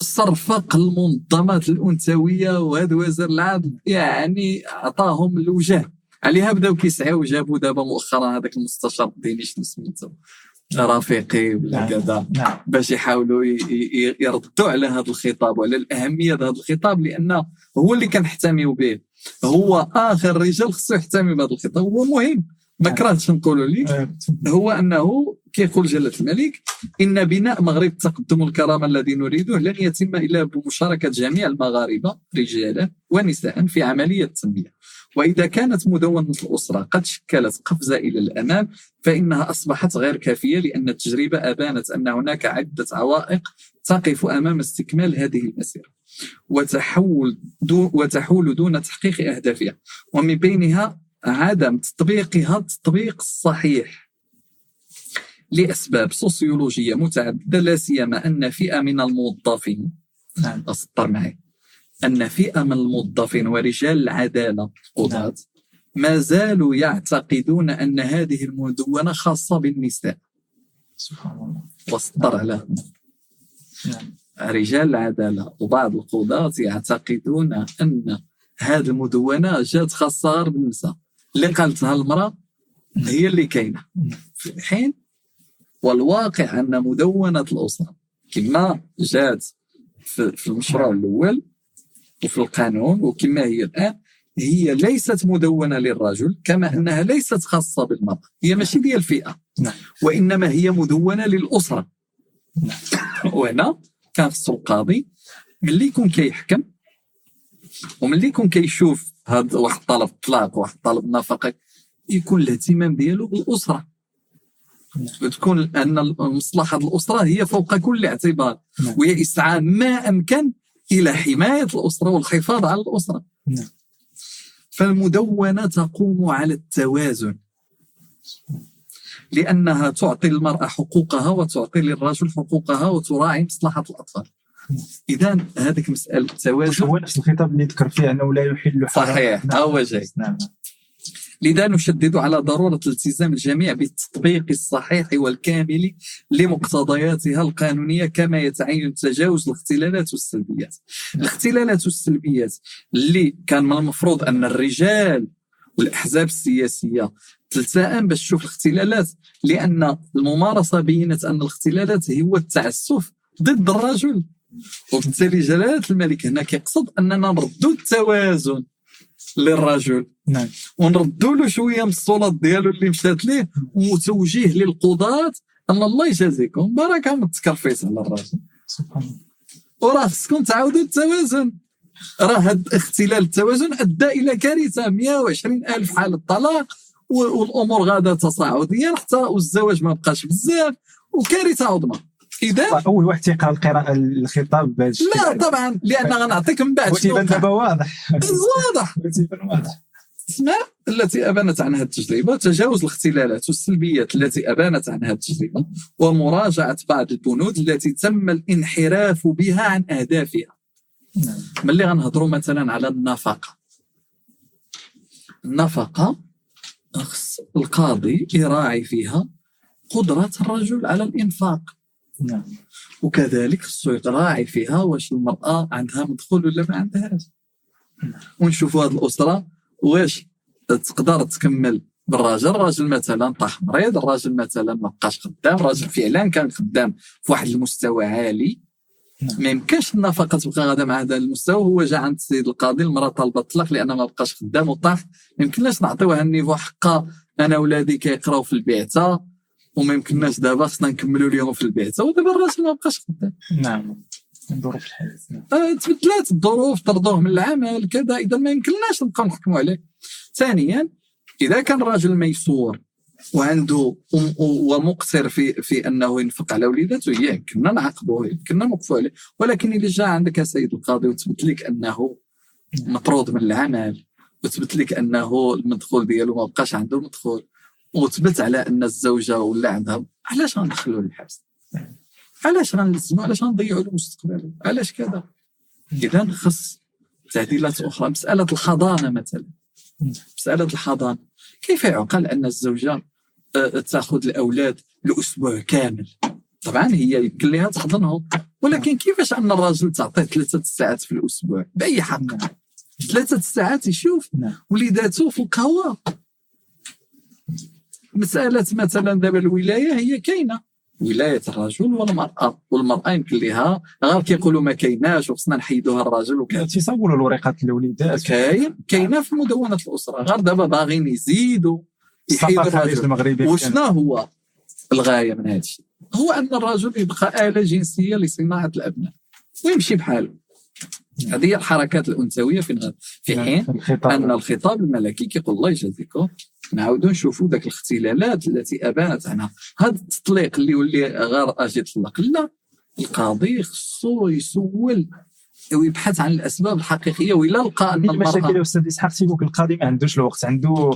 صرفق المنظمات الأنثوية وهذا وزير العدل. يعني عطاهم الوجه. عليها بداو كيسعيو جابوا دابا مؤخرا هذاك المستشار الديني شنو سميتو رفيقي ولا نعم. كذا. نعم. باش يحاولوا يردوا على هذا الخطاب وعلى الأهمية هذا الخطاب لأنه هو اللي كنحتميو به. هو آخر رجال خصو يحتمي بهذا الخطاب. هو مهم. ما نعم. كرهتش نقولوا لك هو أنه كيقول جلاله الملك إن بناء مغرب التقدم والكرامه الذي نريده لن يتم إلا بمشاركة جميع المغاربة رجالا ونساء في عملية التنمية. وإذا كانت مدونة الأسرة قد شكلت قفزة إلى الأمام فإنها أصبحت غير كافية لأن التجربة أبانت أن هناك عدة عوائق تقف أمام استكمال هذه المسيرة وتحول وتحول دون تحقيق أهدافها. ومن بينها عدم تطبيقها التطبيق الصحيح لأسباب سوسيولوجية متعددة لا سيما أن فئة من الموظفين. نعم أسطر معي. أن فئة من الموظفين ورجال العدالة القضاة ما زالوا يعتقدون أن هذه المدونة خاصة بالنساء. سبحان الله. واسطر على هذا. نعم. رجال العدالة وبعض القضاة يعتقدون أن هذه المدونة جات خاصة غير بالنساء. اللي قالتها المرأة هي اللي كاينة. في حين والواقع أن مدونة الأسرة كما جات في في المشروع الأول وفي القانون وكما هي الآن هي ليست مدونة للرجل كما أنها ليست خاصة بالمرأة. هي ماشي ديال الفئة. نعم. وإنما هي مدونة للأسرة. نعم. وهنا كان خصو القاضي. ملي يكون كيحكم وملي يكون كيشوف هذا واحد طلب طلاق واحد طلب نفقه يكون الاهتمام ديالو بالأسرة. وتكون ان مصلحه الاسره هي فوق كل اعتبار. نعم. وهي اسعى ما أمكن إلى حماية الأسرة والحفاظ على الأسرة. نعم. فالمدونة تقوم على التوازن. لأنها تعطي المرأة حقوقها وتعطي للرجل حقوقها وتراعي مصلحة الأطفال. اذا هذيك مسألة التوازن. هو نفس الخطاب اللي ذكر فيه أنه لا يحل حرام؟ صحيح نعم. ها هو جاي نعم. لذا نشدد على ضرورة التزام الجميع بالتطبيق الصحيح والكامل لمقتضياتها القانونية كما يتعين تجاوز الاختلالات والسلبيات الاختلالات والسلبيات اللي كان من المفروض أن الرجال والأحزاب السياسية تلتئم باش تشوف الاختلالات لأن الممارسة بينت أن الاختلالات هو التعسف ضد الرجل. وبالتالي جلالة الملك هنا كيقصد أننا نردوا التوازن. للرجل. نعم. ونردوا له شوية من الصولات ديالو اللي مشات ليه وتوجيه للقضاة أن الله يجازيكم. بركه من التكرفيس على الراجل سبحان الله. وراه خصكم تعاودوا التوازن. راه هاد اختلال التوازن أدى إلى كارثة. 120 ألف حاله طلاق والأمور غادة تصاعديا حتى والزواج ما بقاش بزاف وكارثة عظمى. إذا طيب، أول واحد تيقرا القراءة الخطاب بهذا لا طبعا لأن غنعطيك من بعد وتيبان وقع. دابا واضح. واضح. وتيبان واضح اسماء التي أبانت عنها التجربة تجاوز الاختلالات والسلبيات التي أبانت عنها التجربة ومراجعة بعض البنود التي تم الانحراف بها عن أهدافها. ملي غنهضروا مثلا على النفقة. النفقة خص القاضي يراعي فيها قدرة الرجل على الإنفاق. نعم. وكذلك خصو يراعي فيها واش المرأة عندها مدخول ولا ما عندهاش. ونشوفوا هذه الأسرة واش تقدر تكمل بالراجل؟ الراجل مثلا طاح مريض الراجل مثلا ما بقاش خدام الراجل فعلا كان خدام في واحد المستوى عالي. نعم. ما يمكنش النفقة تبقى غادة مع هذا المستوى هو جا عند السيد القاضي المرأة طالبة الطلاق لأن ما بقاش خدام وطاح. ما يمكنناش نعطيوها النيفو حقها أنا ولادي كيقراو في البعثه وما يمكنناش دابا خصنا نكملوا اليوم في البعثه ودابا الراجل ما بقاش خدام. نعم. ظروف الحياة نعم. آه، تبدلات الظروف طردوه من العمل كذا. إذا ما يمكنناش نبقاو نحكموا عليه. ثانيا إذا كان راجل ميسور وعنده وم- ومقصر في في أنه ينفق على وليداته يمكننا نعاقبوه يمكننا نوقفوا عليه. ولكن إذا جاء عندك يا سيد القاضي وتثبت لك أنه مطرود من العمل وثبت لك أنه المدخول ديالو ما بقاش عنده مدخول وثبت على أن الزوجة ولا عندها علاش غندخلوه للحبس؟ علاش غنلزمو؟ علاش غنضيعوا له مستقبله علاش كذا؟ إذا خص تعديلات أخرى مسألة الحضانة مثلا. مسألة الحضانة. كيف يعقل أن الزوجة آه، تأخذ الأولاد لأسبوع كامل؟ طبعا هي يمكن لها تحضنهم ولكن كيفاش أن الرجل تعطيه ثلاثة ساعات في الأسبوع؟ بأي حق؟ ثلاثة ساعات يشوف نعم. وليداته في القهوة. مسألة مثلا دابا الولاية هي كاينة. ولاية الرجل والمرأة. والمراه يمكن لها غير كيقولوا ما كايناش وخصنا نحيدوها الرجل وكذا. تصور الورقات الوليدات كاين. كاينة في مدونة الأسرة. غير دابا باغيين يزيدوا يحيدوا الرجل. المغربي وشنو هو الغاية من هذا الشيء؟ هو أن الرجل يبقى آلة جنسية لصناعة الأبناء. ويمشي بحاله. هذه الحركات الأنثوية في في حين أن الخطاب الملكي كيقول الله يجازيكم نعاودوا نشوفوا ذاك الاختلالات التي أبانت عنها هذا التطليق اللي يولي غير أجي يطلق. لا القاضي خصو يسول ويبحث عن الأسباب الحقيقية وإلا لقى أن المشاكل يا أستاذ إسحاق. لك القاضي ما عندوش الوقت. عنده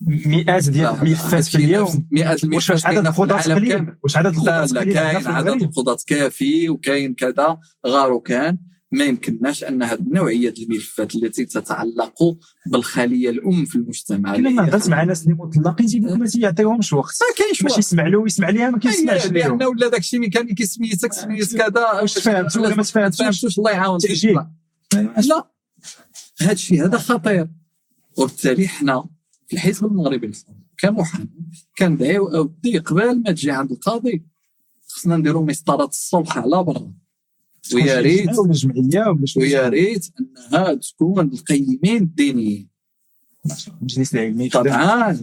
مئات ديال لا، الملفات في اليوم. مئات واش الملفات عدد كاينة في القضاة قليل. واش عدد لا القضاة لا قليل؟ كاين عدد؟ القضاة كافي وكاين كذا غار وكان ما يمكنناش ان هذه النوعيه الملفات التي تتعلق بالخلية الأم في المجتمع. كنا ما هضرت مع ناس اللي مطلقين تيقول لك ما تيعطيهمش وقت. ما كاينش باش. يسمع له ويسمع ليها ما كيسمعش أي، ليهم. لأن ولا داك الشيء ميكانيكي سميتك سميت كذا واش فهمت ولا ما تفهمتش الله يعاون فيك. تأجيل. لا. هذا الشيء هذا خطير. وبالتالي حنا في الحزب المغربي كمحامي كندعيو اودي قبل ما تجي عند القاضي خصنا نديروا مسطرة الصلح على برا. ويا ريت ويا ريت أنها تكون القيمين الدينيين. المجلس العلمي طبعا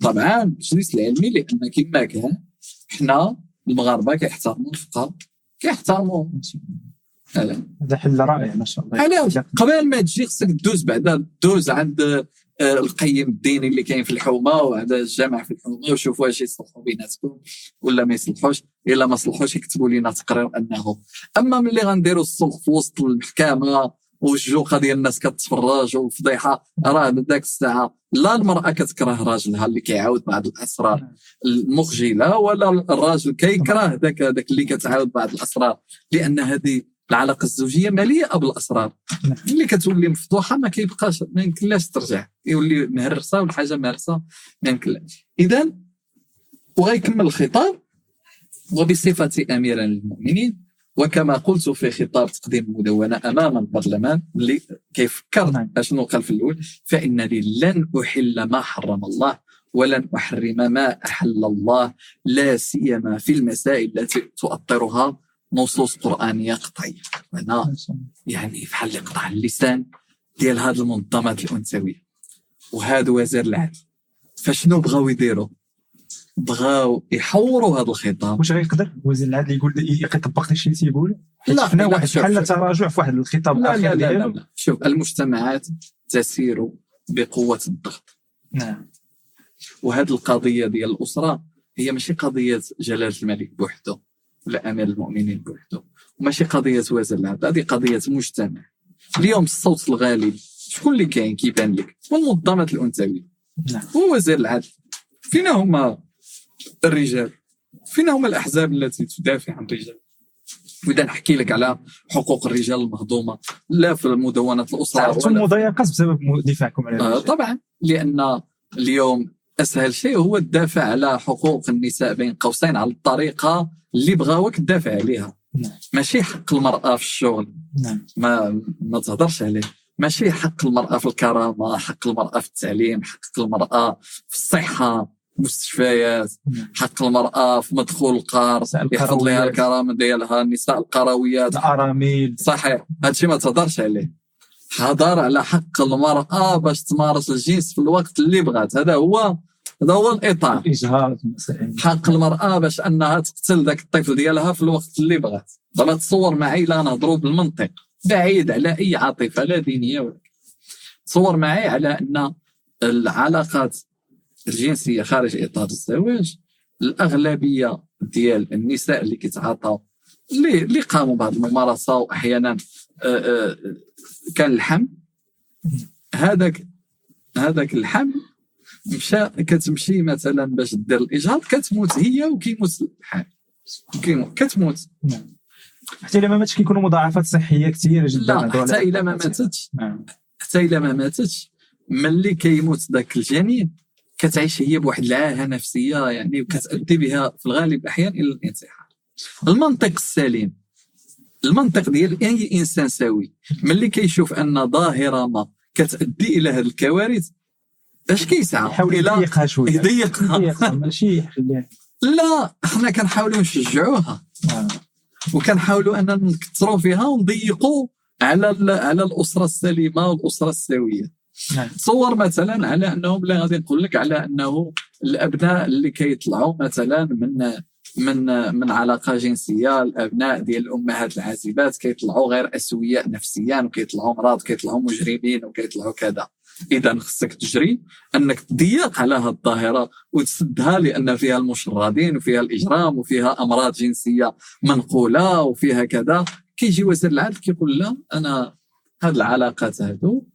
طبعا المجلس العلمي لأن كما كان حنا المغاربة كيحترموا الفقهاء كيحترموا. هذا حل رائع ما شاء الله. علاش قبل ما تجي خصك دوز بعدا دوز عند آه، القيم الديني اللي كاين في الحومة وعند الجامع في الحومة وشوفوا واش يصلحوا بيناتكم ولا ما يصلحوش. إلا ما صلحوش يكتبوا لنا تقرير أنه أما ملي غنديروا الصلح في وسط المحكمة والجوقه ديال الناس كتفرج والفضيحه راه من ذاك الساعة لا المرأة كتكره راجلها اللي كيعاود بعض الأسرار المخجلة ولا الراجل كيكره ذاك ذاك اللي كتعاود بعض الأسرار لأن هذه العلاقة الزوجية مليئه بالاسرار اللي كتولي مفتوحة ما كيبقاش ما يمكنلاش ترجع. يولي مهرسة والحاجة مهرسة ما يمكنلاش. اذا وغيكمل الخطاب. وبصفتي اميرا للمؤمنين وكما قلت في خطاب تقديم المدونه أمام البرلمان اللي كيفكر نعم. اشنو قال في الأول فإنني لن أحل ما حرم الله ولن أحرم ما أحل الله لا سيما في المسائل التي تؤطرها نصوص قرآنية قطعية هنا يعني بحال قطع اللسان ديال هذه المنظمات الأنثوية وهذا وزير العدل فشنو بغاو يديروا بغاو يحوروا هذا الخطاب. واش غيقدر وزير العدل يقول يطبق داكشي اللي تيقول لا، شفنا واحد بحال. تراجع في واحد الخطاب لا لا لا, لا, لا. شوف المجتمعات تسير بقوة الضغط. نعم. وهذه القضية ديال الأسرة هي ماشي قضية جلالة الملك بوحده ولا أمير المؤمنين بوحده وماشي قضية وزير العدل هذه قضية مجتمع. اليوم الصوت الغالي شكون اللي كاين؟ كيبان لك. والمنظمات الأنثوية. نعم. هو وزير العدل. فينا هما الرجال. فينا هما الأحزاب التي تدافع عن الرجال؟ وإذا نحكي لك على حقوق الرجال المهضومة لا في مدونه الأسرة تعرضتوا ولا المضايقات بسبب دفاعكم على آه الرجال. طبعا لأن اليوم أسهل شيء هو الدافع على حقوق النساء بين قوسين على الطريقة اللي بغاوك تدافع عليها. نعم. ماشي حق المرأة في الشغل. نعم. ما ما تهضرش عليه. ماشي حق المرأة في الكرامة حق المرأة في التعليم حق المرأة في الصحة. مستشفيات. حق المرأة في مدخول القار يحفظ لها. الكرامة ديالها النساء القرويات. الارامل صحيح هادشي ما تهضرش عليه. هضر على حق المرأة باش تمارس الجنس في الوقت اللي بغات. هذا هو هذا هو الإطار. الإجهاض حق المرأة باش أنها تقتل ذاك الطفل ديالها في الوقت اللي بغات. دابا تصور معي لا نهضروا بالمنطق بعيد على أي عاطفة لا دينية ولا تصور معي على أن العلاقات الجنسية خارج إطار الزواج. الأغلبية ديال النساء اللي كيتعاطوا اللي اللي قاموا بهذه الممارسة وأحيانا آه، آه، كان الحمل هذاك هذاك الحمل مشى كتمشي مثلا باش دير الإجهاض كتموت هي وكيموت كيموت- كتموت. حتى إلا ما ماتش كيكونوا مضاعفات صحية كثيرة جدا. لا. حتى إلا ما ماتتش. نعم. حتى إلا ما ماتتش ملي كيموت ذاك الجنين كتعيش هي بواحد العاهة نفسية يعني وكتؤدي بها في الغالب الاحيان إلى الانتحار. المنطق السليم المنطق ديال أي إنسان سوي ملي كيشوف أن ظاهرة ما كتؤدي إلى هذه الكوارث اش كيسعى يحاول يضيقها شوية. يضيقها. ماشي لا حنا كنحاولوا نشجعوها. نعم. وكنحاولوا أننا نكثروا فيها ونضيقوا على على الأسرة السليمة والأسرة السوية. نعم. تصور مثلا على انه لا غادي نقول لك على أنه الأبناء اللي كيطلعوا مثلا من من من علاقة جنسية الأبناء ديال الأمهات العازبات كيطلعوا غير اسوياء نفسيا وكيطلعوا مرض كيطلعوا مجرمين وكيطلعوا كذا إذا خصك تجري أنك تضيق على هذه الظاهرة وتسدها لأن فيها المشردين وفيها الإجرام وفيها أمراض جنسية منقولة وفيها كذا كيجي وزير العدل كيقول لا أنا هاد العلاقات هادو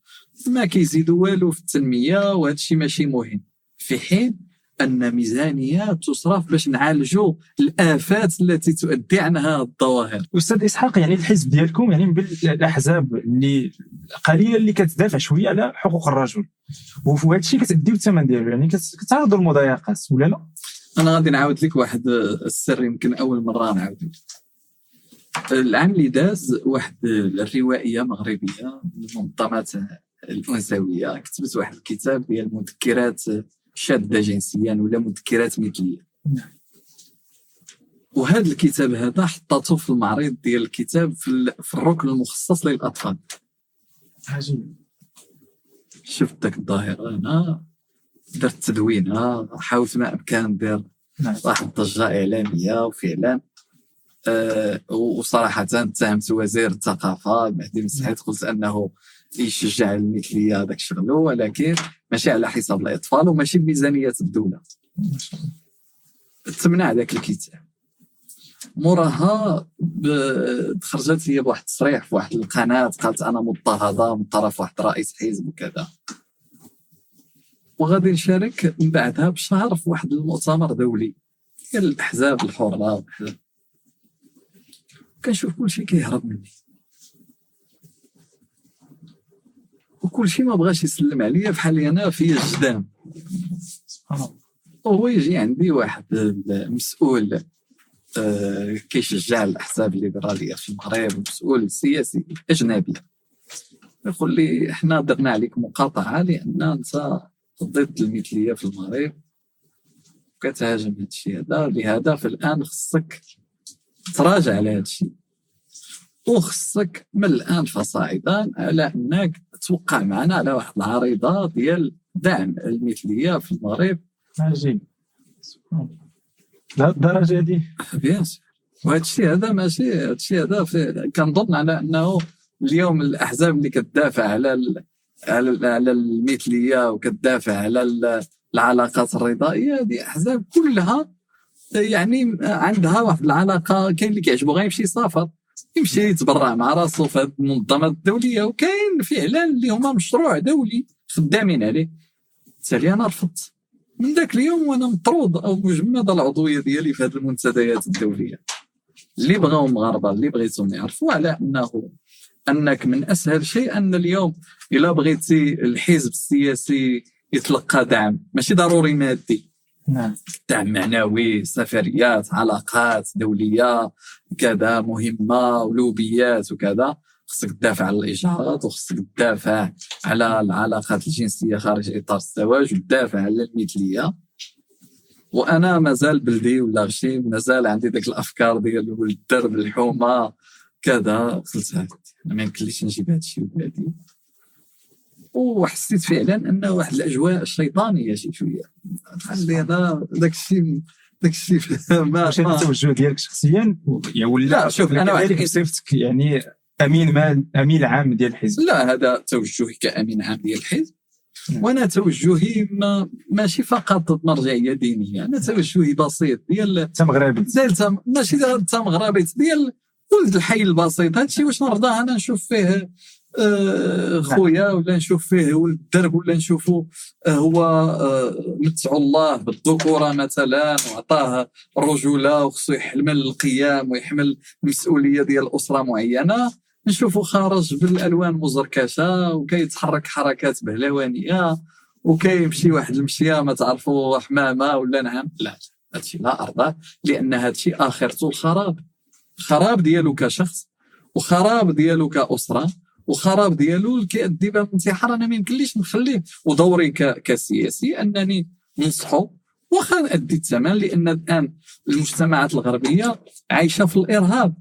ما كيزيدوا والو في التنمية وهذا الشيء ماشي مهم. في حين أن ميزانيات تصرف باش نعالجوا الآفات التي تؤدي عنها الظواهر. أستاذ إسحاق يعني الحزب ديالكم يعني من الأحزاب اللي قليله اللي كتدافع شوية على حقوق الرجل. وهذا الشيء كتديو الثمن ديالو يعني كت- كتعرضوا المضايقات ولا لا؟ أنا غادي نعاود لك واحد السر يمكن أول مرة نعاود لك. العام اللي داز واحد الروائية مغربية من المنظمات الانثويه كتبت واحد الكتاب ديال مذكرات شاده جنسيا ولا مذكرات مثلية. نعم. وهذا الكتاب هذا حطته في المعرض ديال الكتاب في, ال- في الركن المخصص للأطفال. عجيب. شفت داك الظاهرة أنا درت تدوينة حاولت ما أمكن ندير. نعم. واحد الضجه إعلامية وفعلا. آه وصراحه اتهمت وزير الثقافة بن سعيد قلت أنه يشجع المثلية هذاك شغله ولكن ماشي على حساب الأطفال وماشي بميزانية الدولة. تمنع ذاك الكتاب. موراها ب- خرجت هي بواحد التصريح في واحد القناة قالت أنا مضطهده من طرف واحد رئيس حزب وكذا. وغادي نشارك من بعدها بشهر في واحد المؤتمر دولي. ديال الأحزاب الحرة. كنشوف كل شيء كيهرب مني. وكل شيء ما بغاش يسلم عليا بحال أنا في الجدام وهو يجي عندي واحد مسؤول آه، كيشجع الأحزاب الليبرالية في المغرب مسؤول سياسي أجنبي. يقول لي إحنا درنا عليك مقاطعة لأن أنت ضد المثلية في المغرب وكتهاجم هذا الشيء هذا. لهذا فالان خصك تراجع على هذا الشيء. وخصك من الآن فصاعدا على أنك توقع معنا على واحد العريضة ديال دعم المثلية في المغرب؟ عجيب سبحان الله لا الدرجة دي بيان وهذا الشيء هذا ماشي هذا الشيء هذا في كنظن على أنه اليوم الأحزاب اللي كتدافع على ال على, على المثلية وكتدافع على ال- العلاقات الرضائية هذه أحزاب كلها يعني عندها واحد العلاقة كاين اللي كيعجبو غير يمشي يسافر. يمشي يتبرع مع راسو في هذه المنظمات الدولية وكاين فعلا اللي هما مشروع دولي خدامين عليه. بالتالي أنا رفضت. من ذاك اليوم وأنا مطرود أو مجمد العضوية ديالي في هذه المنتديات الدولية. اللي بغاو المغاربه اللي بغيتهم يعرفوا على انه أنك من أسهل شيء أن اليوم إلا بغيتي الحزب السياسي يتلقى دعم. ماشي ضروري مادي. نعم. دعم معنوي سفريات علاقات دولية كذا مهمة ولوبيات وكذا. خصك تدافع على الاجهاض وخصك تدافع على العلاقات الجنسية خارج إطار الزواج وتدافع على المثلية. وأنا مازال بلدي ولا غشي مازال عندي ديك الأفكار ديال الدرب الحومة كذا. قلت ما يمكنليش نجيب هذا الشيء وحسيت فعلا انه واحد الأجواء شيطانيه شي شوية. خلي أنا داك الشيء داك الشيء ما, واش هذا التوجه ديالك شخصيا؟ يا ولا لا، شوف، أنا واحد صفتك يعني أمين مال أمين عام ديال الحزب. لا هذا توجهي كأمين عام ديال الحزب. نعم. وأنا توجهي ما ماشي فقط مرجعية دينية. أنا توجهي بسيط ديال انت مغربي. ديال تم- ماشي ديال تم مغربي ديال ولد الحي البسيط. هادشي واش نرضاه أنا نشوف فيه خويا ولا نشوف فيه الدرب ولا نشوفه آه، هو آه، متعو الله بالذكوره مثلا وعطاه رجولة وخصو يحمل القيام ويحمل المسؤولية ديال أسرة معينة. نشوفه خارج بالألوان مزركشة وكيتحرك حركات بهلوانية وكيمشي واحد المشية ما تعرفوا حمامة ولا نعم. لا هادشي لا ارضاه لأن هادشي اخرته الخراب. خراب ديالو كشخص وخراب ديالو كأسرة. وخراب ديالو كيؤدي باب الانتحار أنا ما يمكنليش نخليه. ودوري كسياسي أنني ننصحو. واخا نادي الثمن لأن الآن المجتمعات الغربية عايشة في الإرهاب.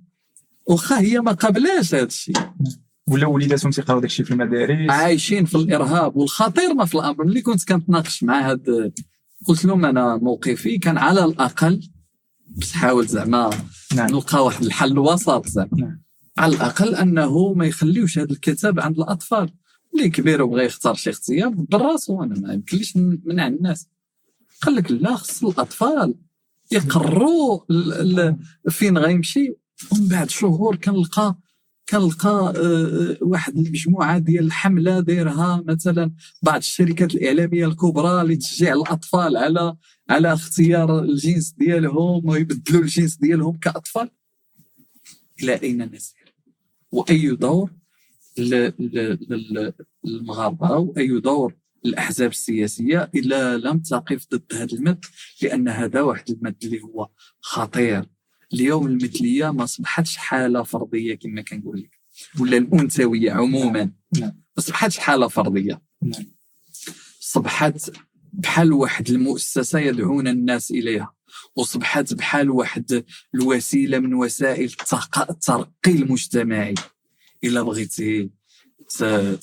واخا هي ما قابلاش هذا الشيء. ولا وليداتهم تيقراو داكشي في المدارس. عايشين في الإرهاب. والخطير ما في الأمر. ملي كنت كنتناقش مع هاد قلت لهم أنا موقفي كان على الأقل باش حاول زعما نعم. نلقى واحد الحل وسط زعما. نعم. على الأقل أنه ما يخليوش هذا الكتاب عند الأطفال. اللي كبير وبغى يختار شي اختيار براسو أنا ما يمكنليش نمنع الناس. قال لك لا خص الأطفال يقروا فين غيمشي. ومن بعد شهور كنلقى كنلقى آه، واحد المجموعة ديال الحملة دايرها مثلا بعض الشركات الإعلامية الكبرى لتشجيع الأطفال على على اختيار الجنس ديالهم ويبدلوا الجنس ديالهم كأطفال. إلى أين نسير؟ وأي دور للمغاربه وأي دور الاحزاب السياسية إلا لم تقف ضد هذا المد لأن هذا واحد المد اللي هو خطير اليوم المثلية ما أصبحتش حالة فرضيه كما كنقول لك ولا الأنثوية عموما نعم. ما أصبحتش حالة فرضيه نعم. بحال واحد المؤسسة يدعون الناس إليها وصبحت بحال واحد الوسيلة من وسائل الترقي المجتمعي. إلا بغيتي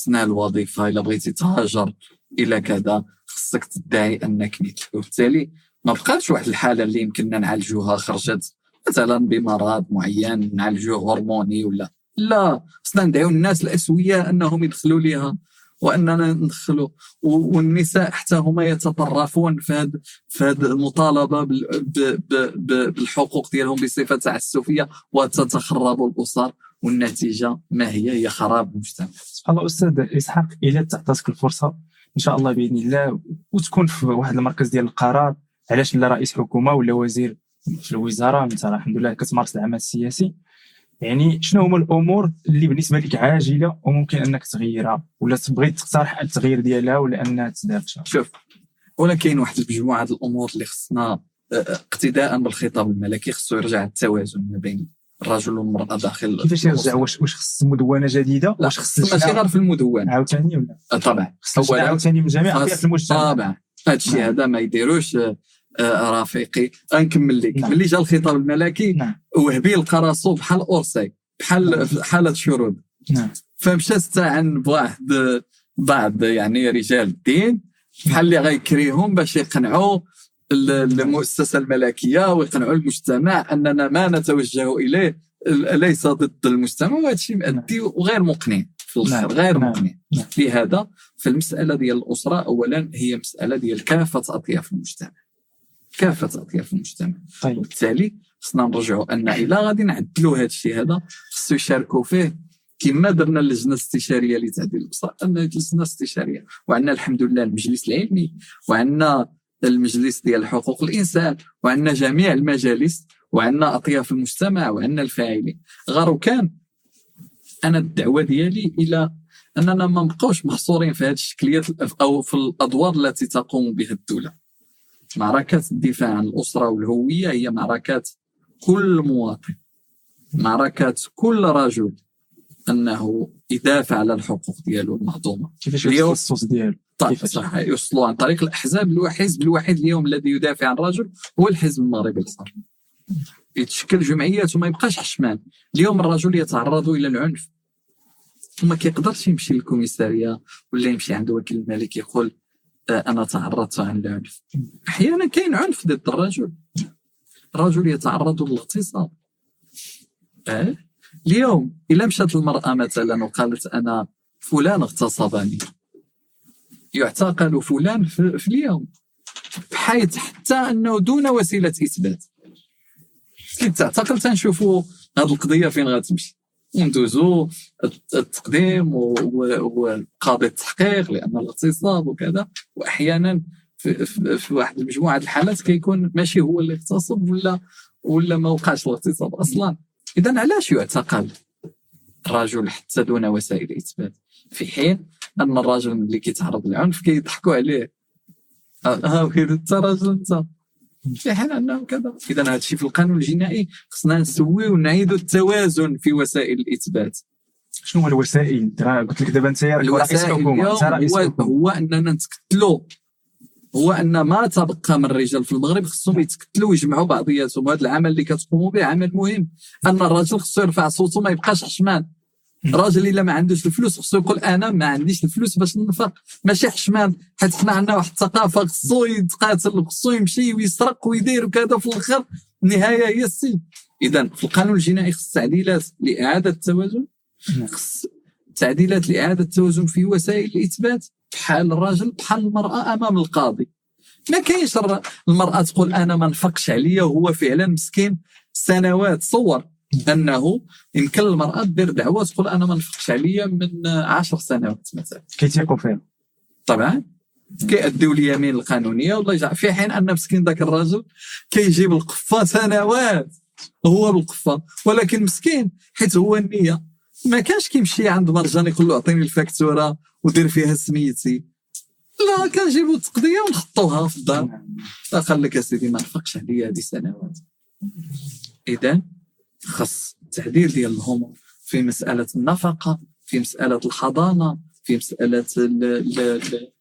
تنال وظيفه إلا بغيتي تهاجر إلى كذا خصك تدعي أنك مثل وبالتالي ما بقاتش واحد الحالة اللي يمكننا نعالجوها خرجت مثلا بمرض معين نعالجوه هرموني ولا لا. خصنا ندعيو الناس الاسوياء أنهم يدخلوا ليها. وأننا ندخلوا والنساء حتى هما يتطرفون في هذا في هذه المطالبة بالحقوق ديالهم بصفة تعسفية وتتخرب الأسر. والنتيجة ما هي؟ هي خراب المجتمع. سبحان الله أستاذ إسحاق إلى تعطاتك الفرصة إن شاء الله بإذن الله وتكون في واحد المركز ديال القرار علاش لا رئيس حكومة ولا وزير في الوزارة؟ انت الحمد لله كتمارس العمل السياسي. يعني شنو هما الأمور اللي بالنسبة لك عاجلة وممكن أنك تغيرها؟ ولا تبغي تقترح التغيير ديالها ولا أنها تدار شوف ولا كاين واحد مجموعه الأمور اللي خصنا آه، اقتداء بالخطاب الملكي خصو يرجع التوازن ما بين الرجل والمرأة داخل كيفاش يرجع. واش واش خص مدونة جديدة؟ لا واش خص ماشي غير في المدون عاوتاني ولا؟ آه، طبعا. خص عاوتاني من جميع فئات المجتمع طبعا. هذا الشيء نعم. هذا ما يديروش آه، آه، رفيقي. غنكمل لك. نعم. ملي جا الخطاب الملكي نعم. وهبي لقى راسو بحال أورسي بحال في حاله شرود نعم. فمشى استعن بواحد بعض يعني رجال الدين بحال اللي غيكريهم باش يقنعوا ال- المؤسسة الملكية ويقنعوا المجتمع أننا ما نتوجه إليه ال- ليس ضد المجتمع وهذا الشيء مؤدي وغير مقنع في الآخر نعم. غير نعم. مقنع. نعم. لهذا فالمساله ديال الأسرة اولا هي مسألة ديال كافة أطياف المجتمع. كافه اطياف المجتمع؟ طيب. وبالتالي خصنا نرجعوا أن الا غادي نعدلوا هذا الشيء هذا. خصو يشاركوا فيه كما درنا اللجنة الاستشارية لتعديل الاسره أن لجنه استشاريه وعندنا الحمد لله المجلس العلمي وعندنا المجلس ديال حقوق الإنسان وعندنا جميع المجالس وعندنا أطياف المجتمع وعندنا الفاعلين. غير كان أنا الدعوة ديالي إلى أننا ما نبقاوش محصورين في هذه الشكليات أو في الأدوار التي تقوم بها الدولة. معركة الدفاع عن الأسرة والهوية هي معركة كل مواطن معركة كل رجل أنه يدافع على الحقوق ديالو المهضومة كيفاش التخصص ديالو؟ طيب؟ صح يوصلوا عن طريق الأحزاب الحزب الوحيد اليوم الذي يدافع عن الرجل هو الحزب المغربي الحر يتشكل جمعيات وما يبقاش حشمان. اليوم الرجل يتعرض إلى العنف. وما كيقدرش يمشي للكوميسارية ولا يمشي عند وكيل الملك يقول أنا تعرضت عن العنف. أحيانا كاين عنف ضد الرجل. الرجل يتعرض للاغتصاب. أه؟ اليوم إلا مشات المرأة مثلا وقالت أنا فلان اغتصبني. يعتقل فلان في اليوم. بحيث حتى أنه دون وسيلة إثبات. كي تعتقل تنشوفوا هذه القضية فين غتمشي. وندوزو الت- التقديم وقاضي التحقيق لأن الاغتصاب وكذا وأحيانا في, في, في واحد المجموعة الحالات كيكون ماشي هو اللي اغتصب ولا ولا ما وقعش الاغتصاب أصلا. اذا علاش يعتقل الرجل حتى دون وسائل اثبات في حين أن الرجل اللي كيتعرض للعنف كيضحكوا عليه. ها ها انت راجل انت في حين انه كذا. إذا هذا الشيء في القانون الجنائي خصنا نسويو ونعيدوا التوازن في وسائل الإثبات. شنو هو الوسائل؟ قلت لك دابا أنت رئيس الوسائل حكومة اليوم أنت رئيس هو, هو أننا نتكتلوا هو أن ما تبقى من الرجال في المغرب خصهم يتكتلوا ويجمعوا بعضياتهم. هذا العمل اللي كتقوموا به عمل مهم. أن الراجل خصو يرفع صوته ما يبقاش حشمان. الراجل الا ما عندوش الفلوس خصو يقول أنا ما عنديش الفلوس باش ننفق. ماشي حشمان حيت حنا عندنا واحد الثقافة خصو يتقاتل خصو يمشي ويسرق ويدير وكذا في الآخر النهاية هي السجن إذا في القانون الجنائي خص تعديلات لإعادة التوازن. نعم. خص تعديلات لإعادة التوازن في وسائل الإثبات بحال الراجل بحال المرأة أمام القاضي. ما كاينش المرأة تقول أنا ما نفقش عليا وهو فعلا مسكين. سنوات صور. أنه يمكن المرأة دير دعوة تقول أنا ما نفقش عليا من عشر سنوات مثلا. كيتيقوا فيها. طبعا. كيأديو اليمين القانونية والله يجعل في حين أن مسكين ذاك الرجل كيجيب القفة سنوات هو بالقفة. ولكن مسكين حيت هو النية. ما كانش كيمشي عند مرجان يقول له أعطيني الفاكتورة ودير فيها سميتي. لا كنجيبوا التقضيه ونحطوها في الدار. نعم. لك يا سيدي ما نفقش عليا هذه سنوات. اذا خص تعديل ديال الهموم في مسألة النفقة في مسألة الحضانة في مسألة ال ال ال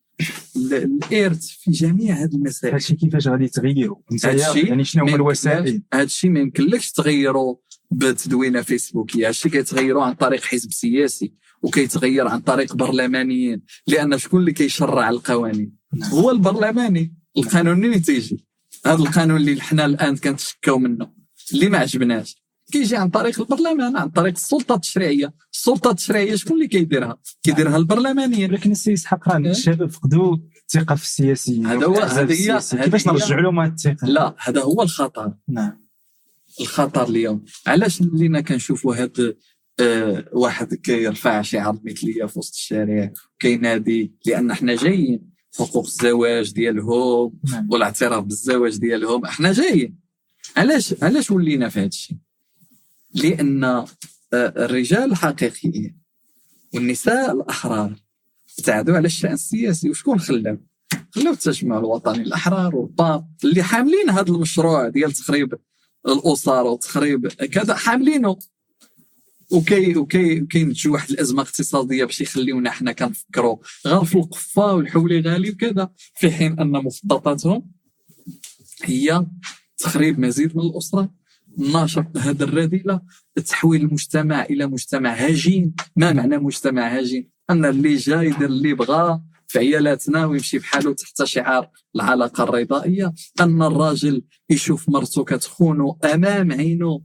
ال الإرث في جميع هذه المسائل. هادشي كيفاش غادي تغيروا هادشي يعني شنو هما ما الوسائل؟ هذا الشيء ما يمكنلكش تغيره بتدوينة فيسبوكية. هادشي كيتغيروا عن طريق حزب سياسي وكيتغير عن طريق برلمانيين. لأن شكون اللي كيشرع القوانين؟ نعم. هو البرلماني. القانون منين تيجي. هذا القانون اللي حنا الآن كنتشكاو منه. اللي ما عجبناش. كيجي عن طريق البرلمان عن طريق السلطة التشريعية. السلطة التشريعية شكون اللي كيديرها؟ كيديرها البرلمانيين ولكن السي إسحاق راه إيه؟ الشباب فقدوا الثقة في السياسيين. هذا هو- هذه كيفاش هي- نرجع لهم الثقة؟ لا هذا هو الخطر. نعم. الخطر اليوم. علاش ولينا كنشوفوا هاد آه واحد كيرفع شعار مثلية في وسط الشارع كينادي لأن حنا جايين. حقوق الزواج ديالهم نعم. والاعتراف بالزواج ديالهم إحنا جايين. علاش علاش ولينا في هذا الشيء؟ لأن آه، الرجال الحقيقيين والنساء الأحرار. ابتعدوا على الشأن السياسي. وشكون خلاو؟ خلاو التجمع الوطني الأحرار والباب اللي حاملين هذا المشروع ديال تخريب الاسر وتخريب كذا. حاملينه وكي وكي كينتجوا واحد الأزمة اقتصادية باش يخليونا حنا كنفكروا غير في القفة والحولي غالي وكذا في حين أن مخططاتهم هي تخريب مزيد من الأسرة. نشر هذا الرذيلة تحويل المجتمع إلى مجتمع هجين ما معنى مجتمع هجين أن اللي جاي يدير اللي بغى في عيالاتنا ويمشي بحاله تحت شعار العلاقة الرضائية. أن الراجل يشوف مرته كتخونه أمام عينه.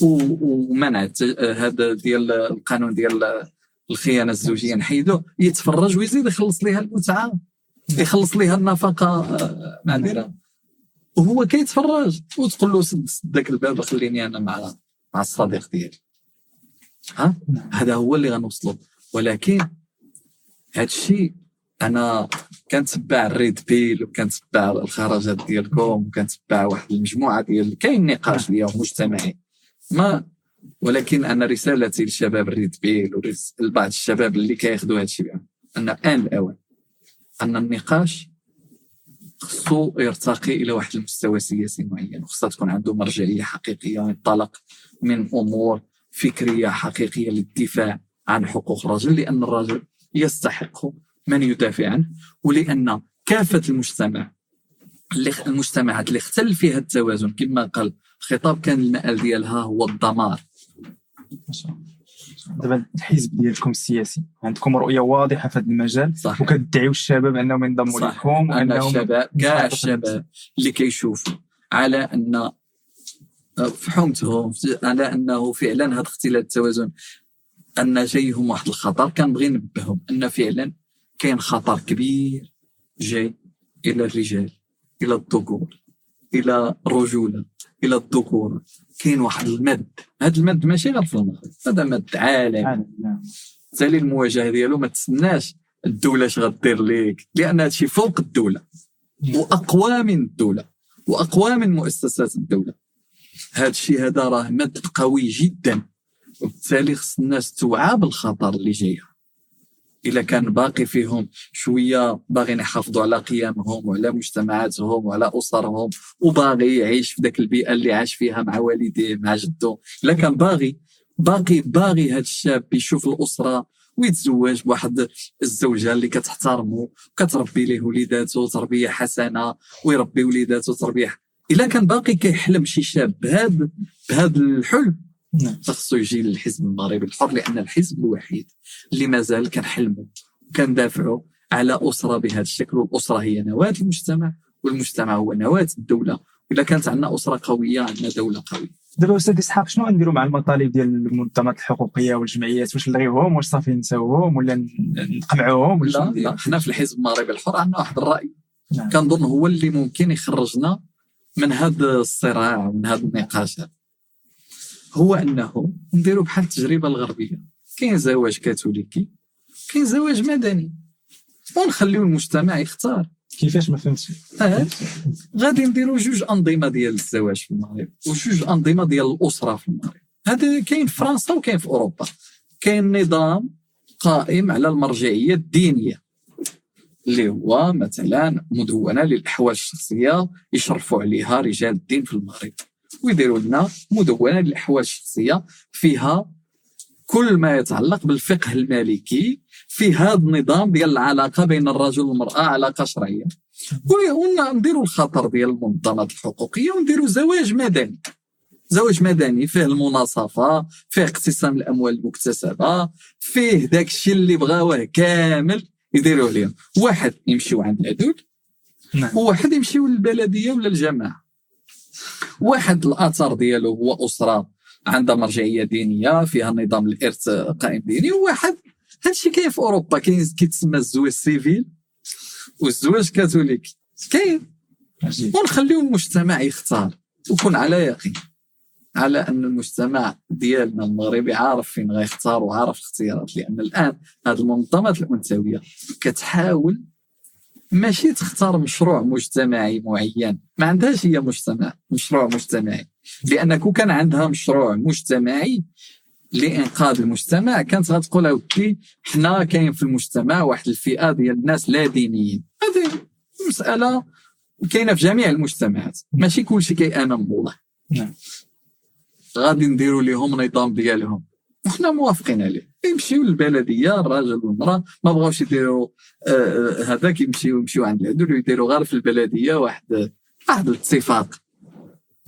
ومنع هذا ديال القانون ديال الخيانة الزوجية نحيدوه. يتفرج ويزيد يخلص ليها المتعة. يخلص ليها النفقة. آه، معذره وهو كيتفرج وتقول له سد داك الباب خليني أنا مع مع الصديق ديالي. ها. هذا هو اللي غنوصلوا ولكن هذا الشيء أنا كنتبع ال red pill وكنتبع الخرجات ديالكم وكنتبع واحد المجموعة ديال كاين نقاش اليوم مجتمعي. ما ولكن أنا رسالتي للشباب ال red pill ولبعض الشباب اللي كياخذوا هذا الشيء أن آن الأوان أن النقاش خصو يرتقي إلى واحد المستوى سياسي معين وخصها تكون عنده مرجعية حقيقية وينطلق من أمور فكرية حقيقية للدفاع عن حقوق الرجل لأن الرجل يستحق من يدافع عنه ولأن كافة المجتمع المجتمعات اللي اختل فيها التوازن كما قال الخطاب كان المآل ديالها هو الدمار. دابا الحزب ديالكم السياسي عندكم رؤية واضحة في هذا المجال صح وكتدعيو الشباب أنهم ينضموا. لكم ان وأنهم الشباب كاع الشباب اللي كيشوفوا على أن فحومتهم على أنه فعلا هذا اختلال التوازن أن جايهم واحد الخطر كنبغي ننبههم أن فعلا كاين خطر كبير جاي إلى الرجال إلى الذكور إلى الرجولة. إلى الذكوره كاين واحد المد. هذا المد ماشي غير في المغرب هذا مد عالمي. عالم، نعم. المواجهة ديالو ما تسناش الدولة اش غدير ليك. لأن هذا الشيء فوق الدولة. واقوى من الدولة. واقوى من مؤسسات الدولة. هذا الشيء هذا راه مد قوي جدا. وبالتالي خص الناس توعى بالخطر اللي جاية الا كان باقي فيهم شوية باغيين يحافظوا على قيمهم وعلى مجتمعاتهم وعلى أسرهم وباغي يعيش في ذاك البيئة اللي عاش فيها مع والديه مع جدو إلا كان باغي باقي باغي هذا الشاب يشوف الأسرة ويتزوج بواحد الزوجة اللي كتحترمه وكتربي ليه وليداته تربية حسنة ويربي وليداته تربية إلا كان باقي كيحلم شي شاب بهذا بهذا الحلم. خصو يجي للحزب المغربي الحر لأن الحزب الوحيد اللي مازال كنحلموا وكندافعوا على أسرة بهذا الشكل والأسرة هي نواة المجتمع والمجتمع هو نواة الدولة. الا كانت عندنا أسرة قوية عندنا دولة قوية. دابا أستاذ إسحاق شنو غنديروا مع المطالب ديال المنظمات الحقوقية والجمعيات؟ واش نلغيوهم؟ واش صافي نساوهم؟ ولا نقمعوهم ولا لا؟ لا حنا في الحزب المغربي الحر عندنا واحد الرأي. نعم. كنظن هو اللي ممكن يخرجنا من هذا الصراع ومن هذا النقاش. هو أنه نديروا بحال التجربة الغربية. كاين زواج كاثوليكي كاين زواج مدني. ونخليو المجتمع يختار. كيفاش ما فهمتش؟ آه. غادي نديروا جوج أنظمة ديال الزواج في المغرب وجوج أنظمة ديال الأسرة في المغرب. هذا كاين في فرنسا وكاين في أوروبا. كاين نظام قائم على المرجعية الدينية اللي هو مثلا مدونة للأحوال الشخصية يشرفوا عليها رجال الدين في المغرب. ويديروا لنا مدونة للأحوال الشخصية فيها كل ما يتعلق بالفقه المالكي في هذا النظام ديال العلاقة بين الرجل والمرأة علاقة شرعية. ونديروا الخطر ديال المنظمات الحقوقية ونديروا زواج مدني. زواج مدني فيه المناصفة فيه اقتسام الأموال المكتسبة فيه داك الشيء اللي بغاوه كامل يديروه لهم واحد يمشيو عند العدود نعم. وواحد يمشيو للبلدية ولا الجماعه واحد الاثر ديالو هو أسرة عندها مرجعية دينية فيها نظام الإرث قائم ديني وواحد هادشي كاين في أوروبا كاين كيتسمى الزواج سيفيل والزواج كاثوليكي كاين. ونخليو المجتمع يختار وكون على يقين على أن المجتمع ديالنا المغربي عارف فين غيختار وعارف الاختيارات لأن الآن هذه المنظمات الأنثوية كتحاول ماشي تختار مشروع مجتمعي معين. ما عندهاش هي مجتمع مشروع مجتمعي. لأن كون كان عندها مشروع مجتمعي لإنقاذ المجتمع كانت غتقول اودي حنا كاين في المجتمع واحد الفئة ديال الناس لا دينيين. هذه مسألة كاينة في جميع المجتمعات. ماشي كلشي كيامن بالله نعم. غادي نديروا لهم نظام ديالهم. وحنا موافقين عليه. يمشيو للبلدية الراجل والمراه ما بغاوش يديروا آه، هذاك يمشيو يمشيو عند العدول ويديروا غير في البلدية واحد واحد الاتفاق.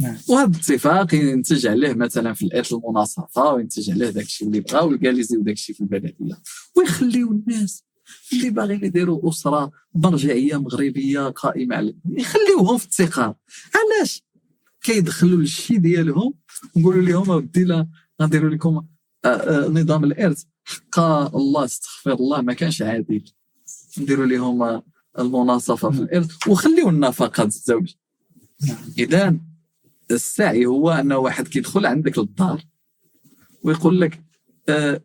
نعم. وهذا الاتفاق ينتج عليه مثلا في الارث المناصفة وينتج عليه داك الشيء اللي بغاو الكاليزي وداك الشيء في البلدية. ويخليو الناس اللي باغيين يديروا أسرة مرجعية مغربية قائمة على يخليوهم في الثقه علاش؟ كيدخلوا الشيء ديالهم نقولوا لهم أودي لا غنديروا لكم نظام الإرث. حق الله استغفر الله ما كانش عادل نديروا لهم آه، المناصفة في الإرث وخليوا النفقة الزوج نعم. إذا السعي هو أن واحد كيدخل عندك للدار ويقول لك آه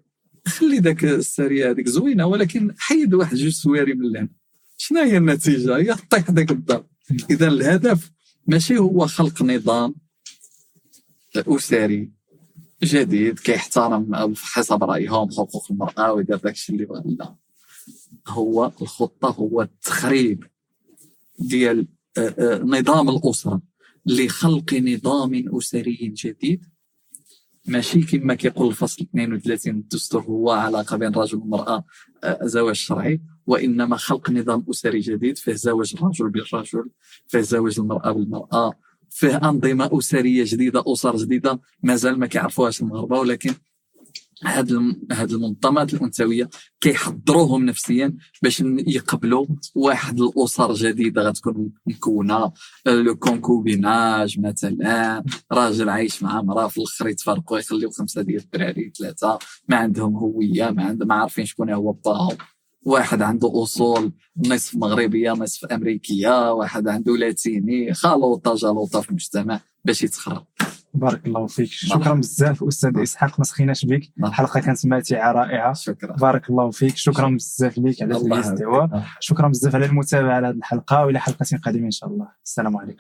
خلي ذاك الساريه هذيك زوينة ولكن حيد واحد جوج سواري من اللعب شنو هي النتيجة؟ هي طيح ذاك الدار. إذا الهدف ماشي هو خلق نظام أسري. جديد كيحترم حسب رأيهم حقوق المرأة ويدير داك الشيء اللي بغا لا. هو الخطة هو التخريب ديال آه، آه، نظام الأسرة لخلق نظام أسري جديد. ماشي كما كيقول الفصل 32 من الدستور هو علاقة بين الرجل والمراه آه، زواج شرعي. وإنما خلق نظام أسري جديد فيه زواج الرجل بالرجل فيه زواج المرأة بالمرأة. فيه أنظمة أسرية جديدة أسر جديدة مازال ما كيعرفوهاش المغاربه ولكن هاد هاد المنظمات الأنثوية كيحضروهم نفسيا باش يقبلوا واحد الأسر جديدة غتكون مكونة لو كونكوبيناج مثلا راجل عايش مع مراه في الآخر يتفرقوا يخليو خمسة ديال الدراري ثلاثة ما عندهم هوية ما عندهم ما عارفين شكون هو باهم واحد عنده أصول نصف مغربية نصف أمريكية واحد عنده لاتيني خلوطة جلوطة في المجتمع باش يتخرج بارك الله فيك. شكرا. بزاف أستاذ. إسحاق ما سخيناش بك. الحلقة كانت ماتعه رائعة. شكرا. بارك الله فيك. شكرا بزاف ليك على يحفظك. شكرا بزاف على المتابعة على هذه الحلقة وإلى حلقة قادمة إن شاء الله. السلام عليكم.